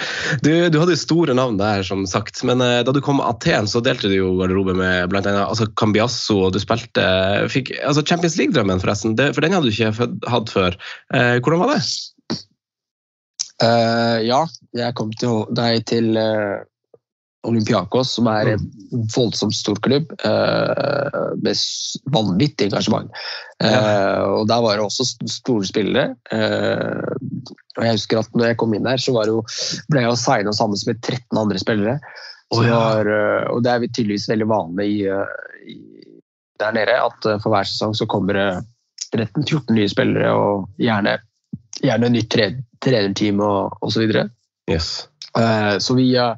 Du, du hadde jo store navn der, som sagt. Men uh, da du kom til Aten, så delte du jo garderobe med bl.a. Altså Cambiasso, og du spilte fikk, altså Champions League-drømmen, forresten. Det, for den hadde du ikke hatt før. Uh, hvordan var det? Uh, ja, jeg kom til deg til Olympiakos, som er en voldsomt stor klubb med vanvittig engasjement. Ja. og Der var det også store spillere. Og jeg husker at når jeg kom inn der, så jo, ble jeg signa sammen med 13 andre spillere. Oh, ja. var, og det er tydeligvis veldig vanlig i, der nede at for hver sesong så kommer det 13-14 nye spillere og gjerne, gjerne nytt trenerteam og osv. Yes. Uh, så vi, uh,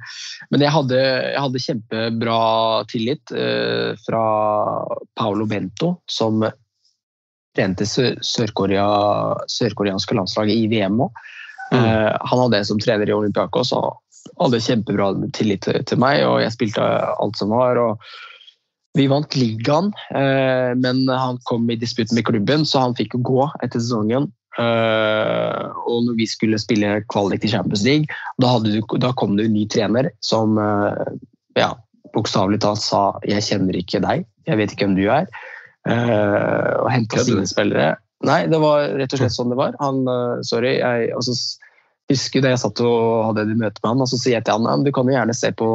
men jeg hadde, jeg hadde, kjempebra tillit uh, fra Paolo Bento, som trente sørkoreanske sør landslaget i VM nå. Mm. han hadde en som trener i Olympiakos og hadde kjempebra tillit til, meg, og jeg spilte alt som var. og vi vant ligaen, men han kom i disputt med klubben, så han fikk jo gå etter sesongen. Uh, og når vi skulle spille kvalik til Champions League, da, du, da kom det en ny trener som uh, ja, bokstavelig talt sa 'jeg kjenner ikke deg, jeg vet ikke hvem du er', uh, og henta sine spillere. Nei, det var rett og slett sånn det var. Han, sorry, jeg altså, husker da jeg satt og hadde et møte med han, og så sier jeg til han du kan jo gjerne se på,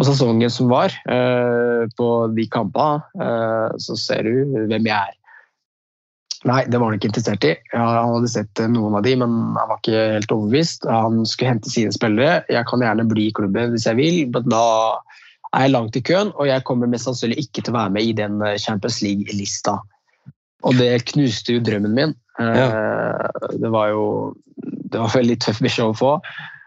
på sesongen som var, på de kampene, så ser du hvem jeg er. Nei, det var han ikke interessert i. Han hadde sett eh, noen av de, men han var ikke helt overbevist. Han skulle hente sine spillere. Jeg kan gjerne bli i klubben hvis jeg vil, men da er jeg langt i køen, og jeg kommer mest sannsynlig ikke til å være med i den eh, Champions League-lista. Og det knuste jo drømmen min. Ja. Eh, det var jo det var veldig tøff beskjed å få.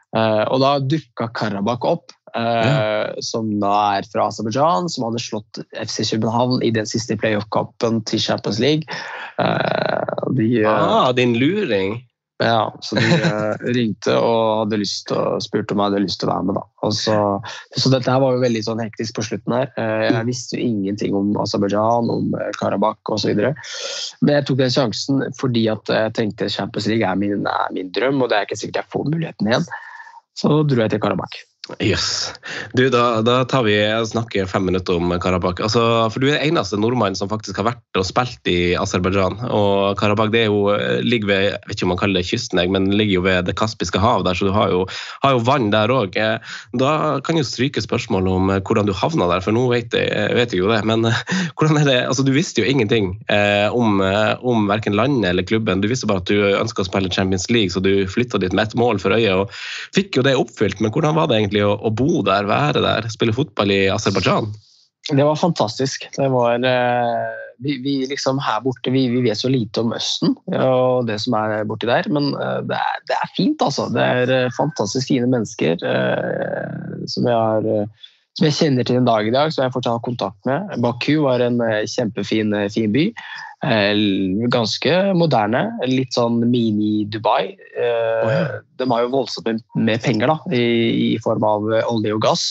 Og da dukka Karabakh opp. Ja. Som da er fra Aserbajdsjan, som hadde slått FC København i den siste playoff-kampen til Champions League. Uh, de, uh, ah, din luring? Ja, så de eh, ringte og hadde lyst å, spurte om jeg hadde lyst til å være med. Da. Så, så, dette her var jo veldig sånn hektisk på slutten her. Jeg visste jo ingenting om Aserbajdsjan, om Karabakh osv. Men jeg tok den sjansen fordi at jeg tenkte Champions League er min, er min drøm, og det er ikke sikkert jeg får muligheten igjen. Så dro jeg til Karabakh. Yes. Da, da, tar vi snakker fem minutter om Karabakh. Altså, for Du er den eneste nordmannen som faktisk har vært og spilt i Aserbajdsjan. Og Karabakh det jo, ligger ved jeg vet ikke om man kaller det kysten, men ligger jo ved Det kaspiske hav der, så du har jo, har jo vann der òg. Da kan jo stryke spørsmålet om hvordan du havna der, for nå vet jeg, vet jeg jo det. Men hvordan er det, altså du visste jo ingenting eh, om, om verken landet eller klubben. Du visste bare at du ønska å spille Champions League, så du flytta dit med ett mål for øyet og fikk jo det oppfylt. Men hvordan var det egentlig? Egentlig å, å, bo der, være der, spille fotball i Aserbajdsjan? Det var fantastisk. Det var eh, vi, vi, liksom Her borte vi, vi, vet så lite om Østen og det som er borti der, men eh, det er, det er fint, altså. Det er eh, fantastisk fine mennesker som jeg har som jeg kjenner til en dag i dag, som jeg fortsatt har kontakt med. Baku var en kjempefin fin by. Ganske moderne. Litt sånn mini-Dubai. Oh, ja. De har jo voldsomt med penger da, i, i, form av olje og gass.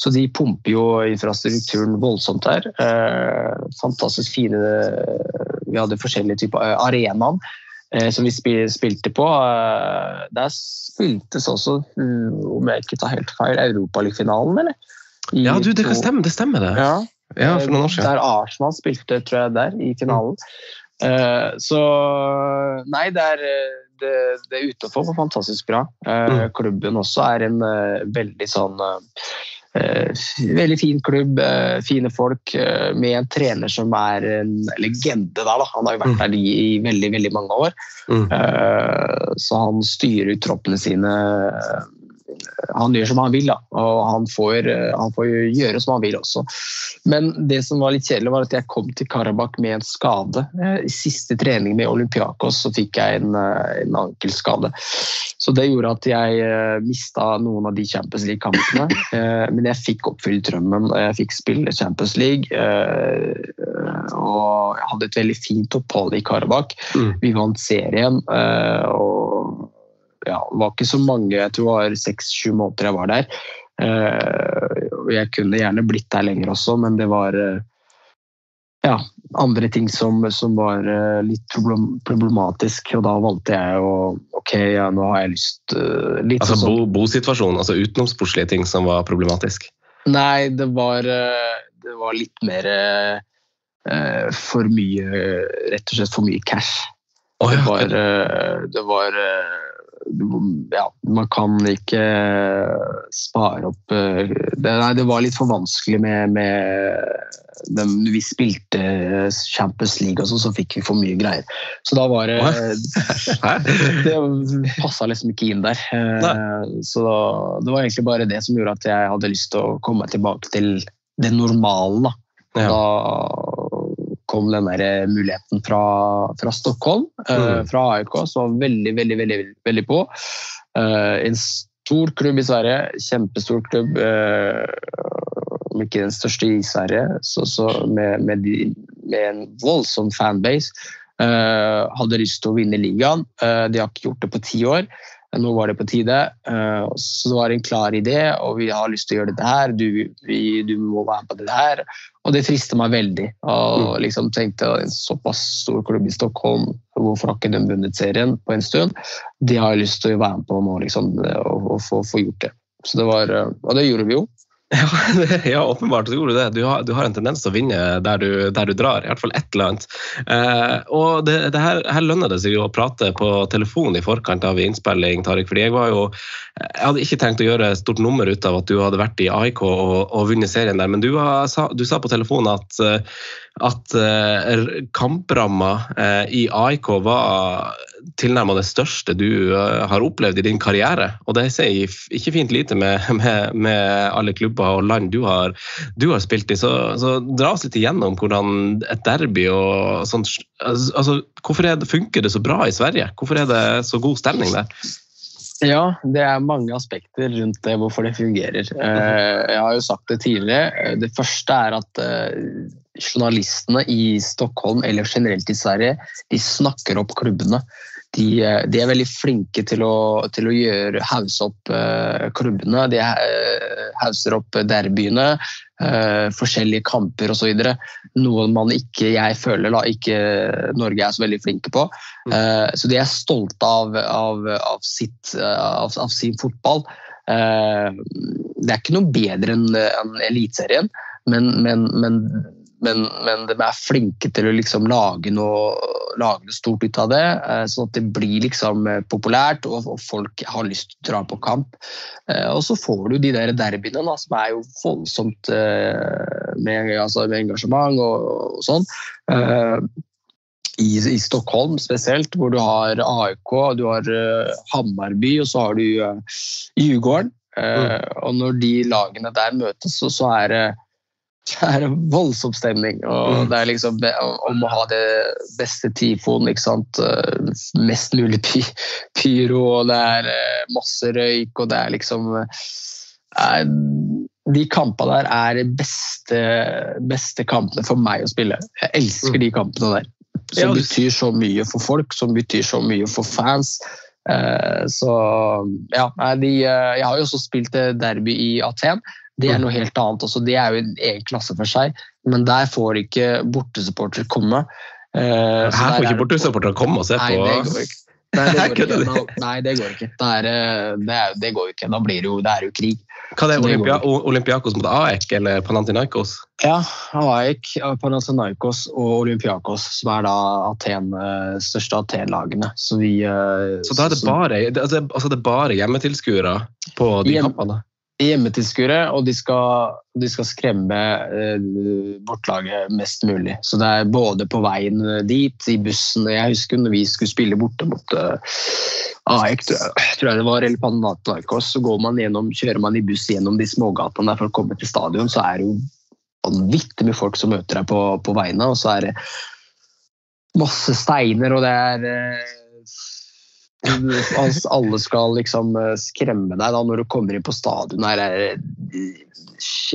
Så de pumper jo infrastrukturen voldsomt. Eh, fantastisk fine Vi hadde forskjellige typer eh, arenaer eh, som vi spilte på. Eh, der spiltes også, om jeg ikke tar helt feil, Europaligafinalen, eller? I ja, du, det, kan stemme, det stemmer det. Ja. Ja, for noen år siden. Der Arsenal spilte, tror jeg, der i finalen. Uh, så Nei, det er, det, det er utenfor var fantastisk bra. Uh, mm. Klubben også er en uh, veldig sånn veldig fin klubb, fine folk, med en trener som er en legende. Da, da. Han har jo vært mm. der i, i veldig veldig mange år. Mm. så han styrer troppene sine han gjør som han vil, da. og han får, eh, han får, gjøre som han vil også. Men det som var litt kjedelig, var at jeg kom til Karabakh med en skade. Eh, I siste trening med Olympiakos så fikk jeg en, eh, en ankelskade. Så det gjorde at jeg mista noen av de Champions League-kampene. Men jeg fikk oppfylt drømmen. Jeg fikk spille Champions League. Og jeg hadde et veldig fint opphold i Karabakh. Mm. Vi vant serien. og ja, det var ikke så mange, jeg tror det var seks-sju måneder jeg var der. Uh, jeg kunne gjerne blitt der lenger også, men det var uh, ja, andre ting som, som var uh, litt problematisk. Og da valgte jeg å Ok, ja, nå har jeg lyst litt Altså sånn, bo, bosituasjonen, altså utenomsportslige ting som var problematisk? Nei, det var, det var litt mer for mye Rett og slett for mye cash. Oh, ja. Det var, det var ja, man kan ikke spare opp det, Nei, det var litt for vanskelig med, med dem, Vi spilte Champions League, og så, så fikk vi for mye greier. Så da var det Det passa liksom ikke inn der. Nei. Så da, det var egentlig bare det som gjorde at jeg hadde lyst til å komme tilbake til det normale. Da. Ja. da kom den der muligheten fra, fra Stockholm, eh, mm. fra AIK, som var veldig, veldig, veldig, veldig på. Uh, en stor klubb i Sverige, kjempestor klubb. Om ikke den største i Sverige, så, så med, med, de, med, en voldsom fanbase. hadde lyst til å vinne ligaen. de har ikke gjort det på ti år. Nå var det på tide. Eh, så det var en klar idé, og vi har lyst til å gjøre dette her. Du, vi, du må være med på dette her. Og det frista meg veldig. Og mm. liksom tenkte en såpass stor klubb i Stockholm, hvorfor har ikke de vunnet serien på en stund? Det har jeg lyst til å være med på nå, liksom, og, og få, få gjort det. Så det var, eh, og det gjorde vi jo. Ja, ja, åpenbart så gjorde du det. Du har, du har, en tendens til å vinne der du, der du drar. I hvert fall et eller annet. Eh, og det, det her, her, lønner det seg jo å prate på telefon i forkant av innspilling, Tarik. fordi jeg var jo Jeg hadde ikke tenkt å gjøre stort nummer ut av at du hadde vært i AIK og, og vunnet serien der, men du, var, du sa på telefonen at at eh, kampramma eh, i AIK var tilnærmet det største du eh, har opplevd i din karriere. Og det sier ikke fint lite med, med, med, alle klubber og land du har, du har spilt i. Så, så, dra oss litt igjennom hvordan et derby og sånt altså, Hvorfor det, funker det så bra i Sverige? Hvorfor er det så god stemning der? Ja, det er mange aspekter rundt det, hvorfor det fungerer. Jeg har jo sagt det tidligere. Det første er at journalistene i Stockholm eller generelt i Sverige, de snakker opp klubbene. De, de er veldig flinke til å, til å gjøre hause opp uh, klubbene. De uh, hauser opp derbyene, forskjellige kamper osv. Noe man ikke, jeg føler da, ikke Norge er så veldig flinke på. Uh, så de er stolte av, av, av, sitt, av, av sin fotball. det er ikke noe bedre enn en Eliteserien, men, men, men men, men, de er flinke til å liksom lage, noe, lage, noe, stort ut av det. Eh, sånn at det blir liksom eh, populært, og, og, folk har lyst til å dra på kamp. Eh, og så får du de der derbyene, da, som er jo voldsomt med, altså med engasjement og, og sånn. I, I, Stockholm spesielt, hvor du har AIK, du har Hammarby og så har du Djurgården. Mm. Og når de lagene der møtes, så, så er det det er det voldsom stemning. og mm. Det er liksom om å ha det beste tifoen. ikke sant? Eh, mest mulig py pyro, og det er eh, masse røyk, og det er liksom er, eh, De kampene der er de beste, beste kampene for meg å spille. Jeg elsker mm. de kampene der. Som betyr så mye for folk, som betyr så mye for fans. Så ja, de, Jeg har jo også spilt derby i Aten. Det er noe helt annet også. Det er jo en egen klasse for seg. Men der får ikke bortesupporter komme. Uh, Her får ikke bortesupportere komme og se på? Nei, det går ikke. Nei, det går ikke. Nei, det går ikke. Det, er, eh, det, er, det går ikke. Da blir det jo, det er jo krig. Hva er det, Olympia, Olympiakos mot AEK eller Panantinaikos? Ja, AEK, Panantinaikos og Olympiakos, som er da Aten, eh, største Aten-lagene. Så, så da er det bare, altså, altså det er bare hjemmetilskuere på de Hjem, kampene? Hjemmetilskuere, og de skal, de skal skremme eh, bortlaget mest mulig. Så det er både på veien dit, i bussen Jeg husker når vi skulle spille borte mot eh, AEK, tror jeg det var, eller Panathinaikos, så man gjennom, kjører man i buss gjennom de smågatene for å komme til stadion, så er det jo vanvittig mye folk som møter deg på, på veiene, og så er det masse steiner, og det er eh, alle skal liksom eh, skremme deg da når du kommer inn på stadion. Her er,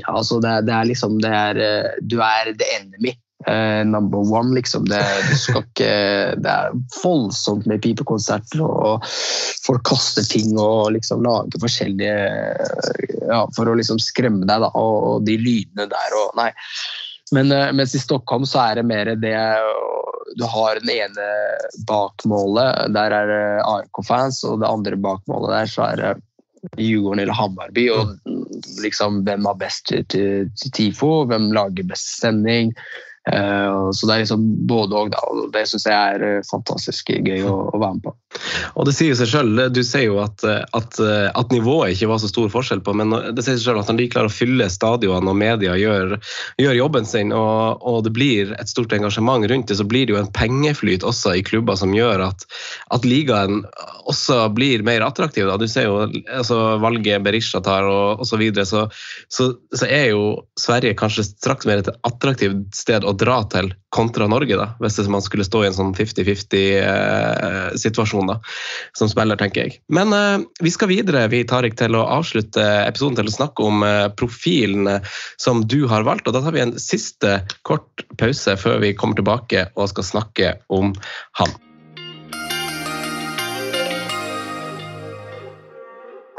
altså det, det, er liksom det er, eh, Du er the enemy. Uh, number one, liksom. Det, ikke, det, er voldsomt med pipekonserter, og folk kaster ting og liksom lager forskjellige ja, For å liksom skremme deg, da. Og, og de lydene der og Nei. Men uh, mens i Stockholm så er det mer det du har den ene bakmålet, der er det ARK-fans, og det andre bakmålet der så er det Djurgården eller Hammarby. Og liksom hvem har best til, TIFO, hvem lager best stemning. Uh, så det er liksom både og, da. Og det syns jeg er fantastisk gøy å, å, være med på. Og det sier seg selv, Du sier jo at, at, at, nivået ikke var så stor forskjell på, men det sier seg selv at når de klarer å fylle stadionene og media gjør, gjør jobben sin, og, og, det blir et stort engasjement rundt det, så blir det jo en pengeflyt også i klubber som gjør at, at ligaen også blir mer attraktiv. Da. Du ser jo altså, valget Berisha tar og osv. Så, videre, så, så så er jo Sverige kanskje straks mer et attraktivt sted å dra til kontra Norge, da, hvis man skulle stå i en sånn 50-50-situasjon eh, som spiller, tenker jeg. Men eh, vi skal videre vi Tarik, til å avslutte episoden til å snakke om eh, profilen som du har valgt. og Da tar vi en siste kort pause før vi kommer tilbake og skal snakke om han.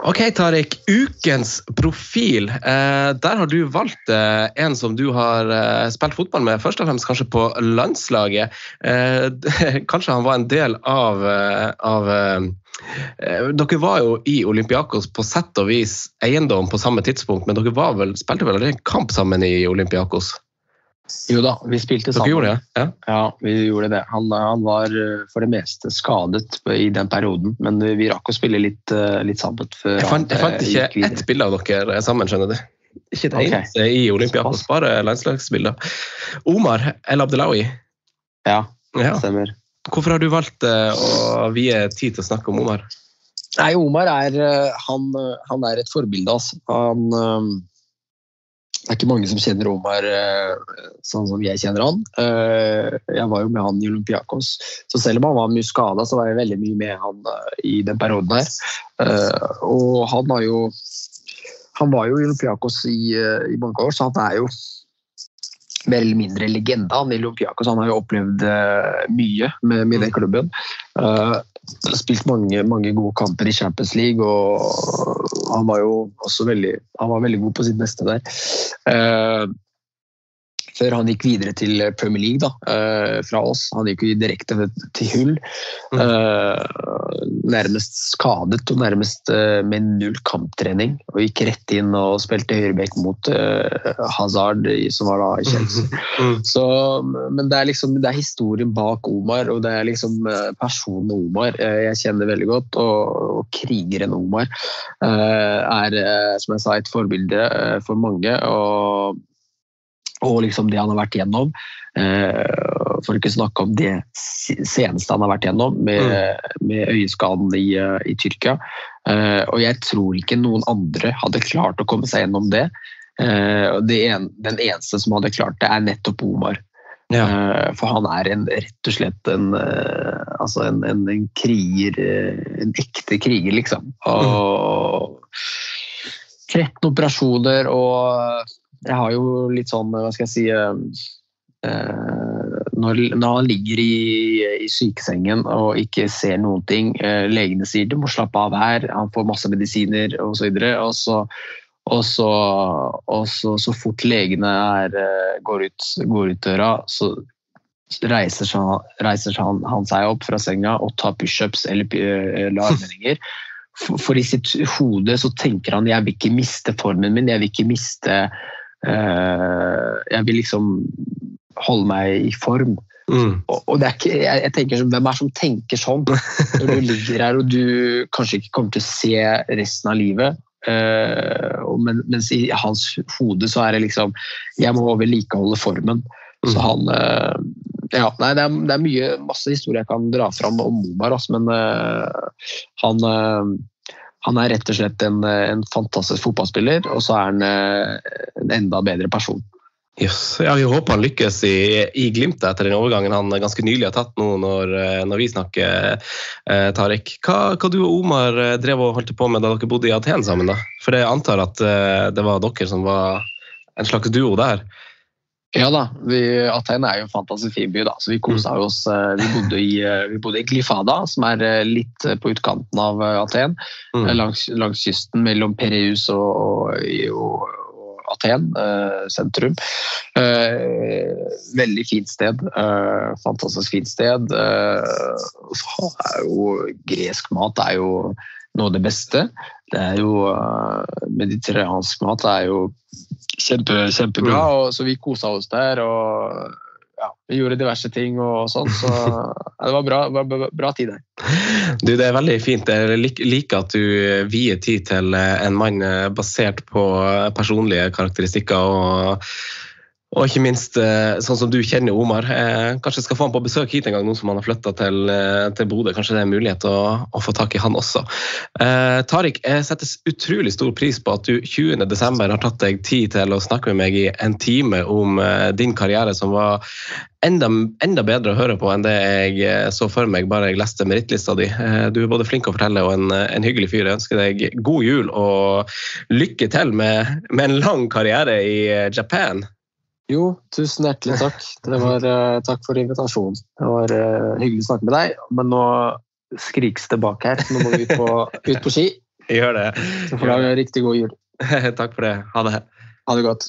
Ok, Tariq. Ukens profil. Eh, der har du valgt eh, en som du har eh, spilt fotball med, først og fremst kanskje på landslaget. Eh, kanskje han var en del av, eh, av eh, dere var jo i Olympiakos på sett og vis eiendom på samme tidspunkt, men dere vel, spilte vel en kamp sammen i Olympiakos? Jo da, vi spilte sammen. Dere gjorde det? Ja, ja vi gjorde det. Han, han, var eh, for det meste skadet i den perioden, men vi rakk å spille litt, eh, litt sammen. Før jeg fant, jeg fant eh, ikke ett bilde av dere sammen, skjønner du. Ikke et eneste okay. i Olympiakos, bare landslagsbilder. Omar El Abdelawi. Ja, ja, stemmer. Hvorfor har du valgt å vie tid til å snakke om Omar? Nei, Omar er, han, han er et forbilde. Altså. Han det er ikke mange som kjenner Omar eh, sånn som jeg kjenner han. Eh, jeg var jo med han i Olympiakos, så selv om han var mye skada, så var jeg veldig mye med han eh, i den perioden her. Og han var jo Han var jo i Olympiakos i, i mange år, så han er jo mer eller mindre legende han i Olympiakos. Han har jo opplevd mye med, med den klubben spilt mange, mange, gode kamper i Champions League, og han var jo også veldig, var veldig god på sitt beste der. Før han gikk videre til Premier League da, uh, fra oss. Han gikk jo direkte til Hull. Uh, nærmest skadet og nærmest uh, med null kamptrening. Og gikk rett inn og spilte høyrebekk mot Hazard, som var da i Chelsea. Mm. Så, men det er liksom det er historien bak Omar, og det er liksom personen Omar jeg kjenner veldig godt. Og, og krigeren Omar er, som jeg sa, et forbilde for mange. og og liksom det han har vært gjennom. Eh, for ikke snakke om det seneste han har vært gjennom, med, mm. med øyeskaden i, eh, i Tyrkia. Eh, og jeg tror ikke noen andre hadde klart å komme seg gjennom det. det en, den eneste som hadde klart det, er nettopp Omar. Ja. For han er en, rett og slett en, altså en, en, en, kriger En ekte kriger, liksom. Mm. Og 13 operasjoner og jeg har jo litt sånn, hva skal jeg si eh, eh, når, han ligger i, i, sykesengen og ikke ser noen ting, eh, legene sier du må slappe av her, han får masse medisiner osv. Og, så, og, så, og så, så fort legene er, går, ut, går ut døra, så reiser, reiser han, han, seg opp fra senga og tar pushups eller, eller armhevinger. For, for, i sitt hode så tenker han jeg vil ikke miste formen min, jeg vil ikke miste jeg vil liksom holde meg i form. Mm. Og, ikke, jeg, jeg, tenker Hvem er det som tenker sånn når du ligger her og du kanskje ikke kommer til å se resten av livet? Uh, men, mens i hans hode så er det liksom Jeg må vedlikeholde formen. Mm. Så han uh, Ja, nei, det er, det er, mye, masse historier jeg kan dra fram om Momar, altså, men uh, han han er rett og slett en, en fantastisk fotballspiller, og så er han eh, en enda bedre person. Yes. Ja, Vi håper han lykkes i, i Glimt etter den overgangen han ganske nylig har tatt nå når, eh, når vi snakker, eh, Tariq. Hva, hva, du og Omar eh, drev og holdt på med da dere bodde i Aten sammen? da? For jeg antar at eh, det var dere som var en slags duo der? Ja da, vi, Aten er jo en fantastisk fin by, da, så vi kosa mm. oss. Eh, vi bodde, i, eh, vi bodde i Glifada, som er eh, litt på utkanten av Aten. Mm. Langs, langs, kysten mellom Pereus og, og, og Aten sentrum. veldig fint sted. fantastisk fint sted. er jo gresk mat er jo noe av det beste. Det er jo Mediterransk mat er jo kjempe, kjempebra. Mm. Og, så vi kosa oss der. og ja, vi gjorde diverse ting og sånn. Så det var bra, bra, bra tid der. Du, Det er veldig fint. Jeg liker at du vier tid til en mann basert på personlige karakteristikker. og og ikke minst eh, sånn som du kjenner Omar. Eh, kanskje skal få han på besøk hit en gang, nå som han har flytta til, eh, til Bodø. Kanskje det er en mulighet å, å, få tak i han også. Eh, Tariq, jeg setter utrolig stor pris på at du 20.12. har tatt deg tid til å snakke med meg i en time om din karriere, som var enda, enda, bedre å høre på enn det jeg så for meg bare jeg leste merittlista di. Eh, du er både flink å fortelle og en, en, hyggelig fyr. Jeg ønsker deg god jul og lykke til med, med en lang karriere i Japan. Jo, tusen hjertelig takk. Det var, uh, takk for invitasjonen. Det var uh, hyggelig å snakke med deg, men nå skrikes det bak her. Nå må vi ut på, ut på ski. Gjør det. Så får du ha en riktig god jul. takk for det. Ha det. Ha det godt.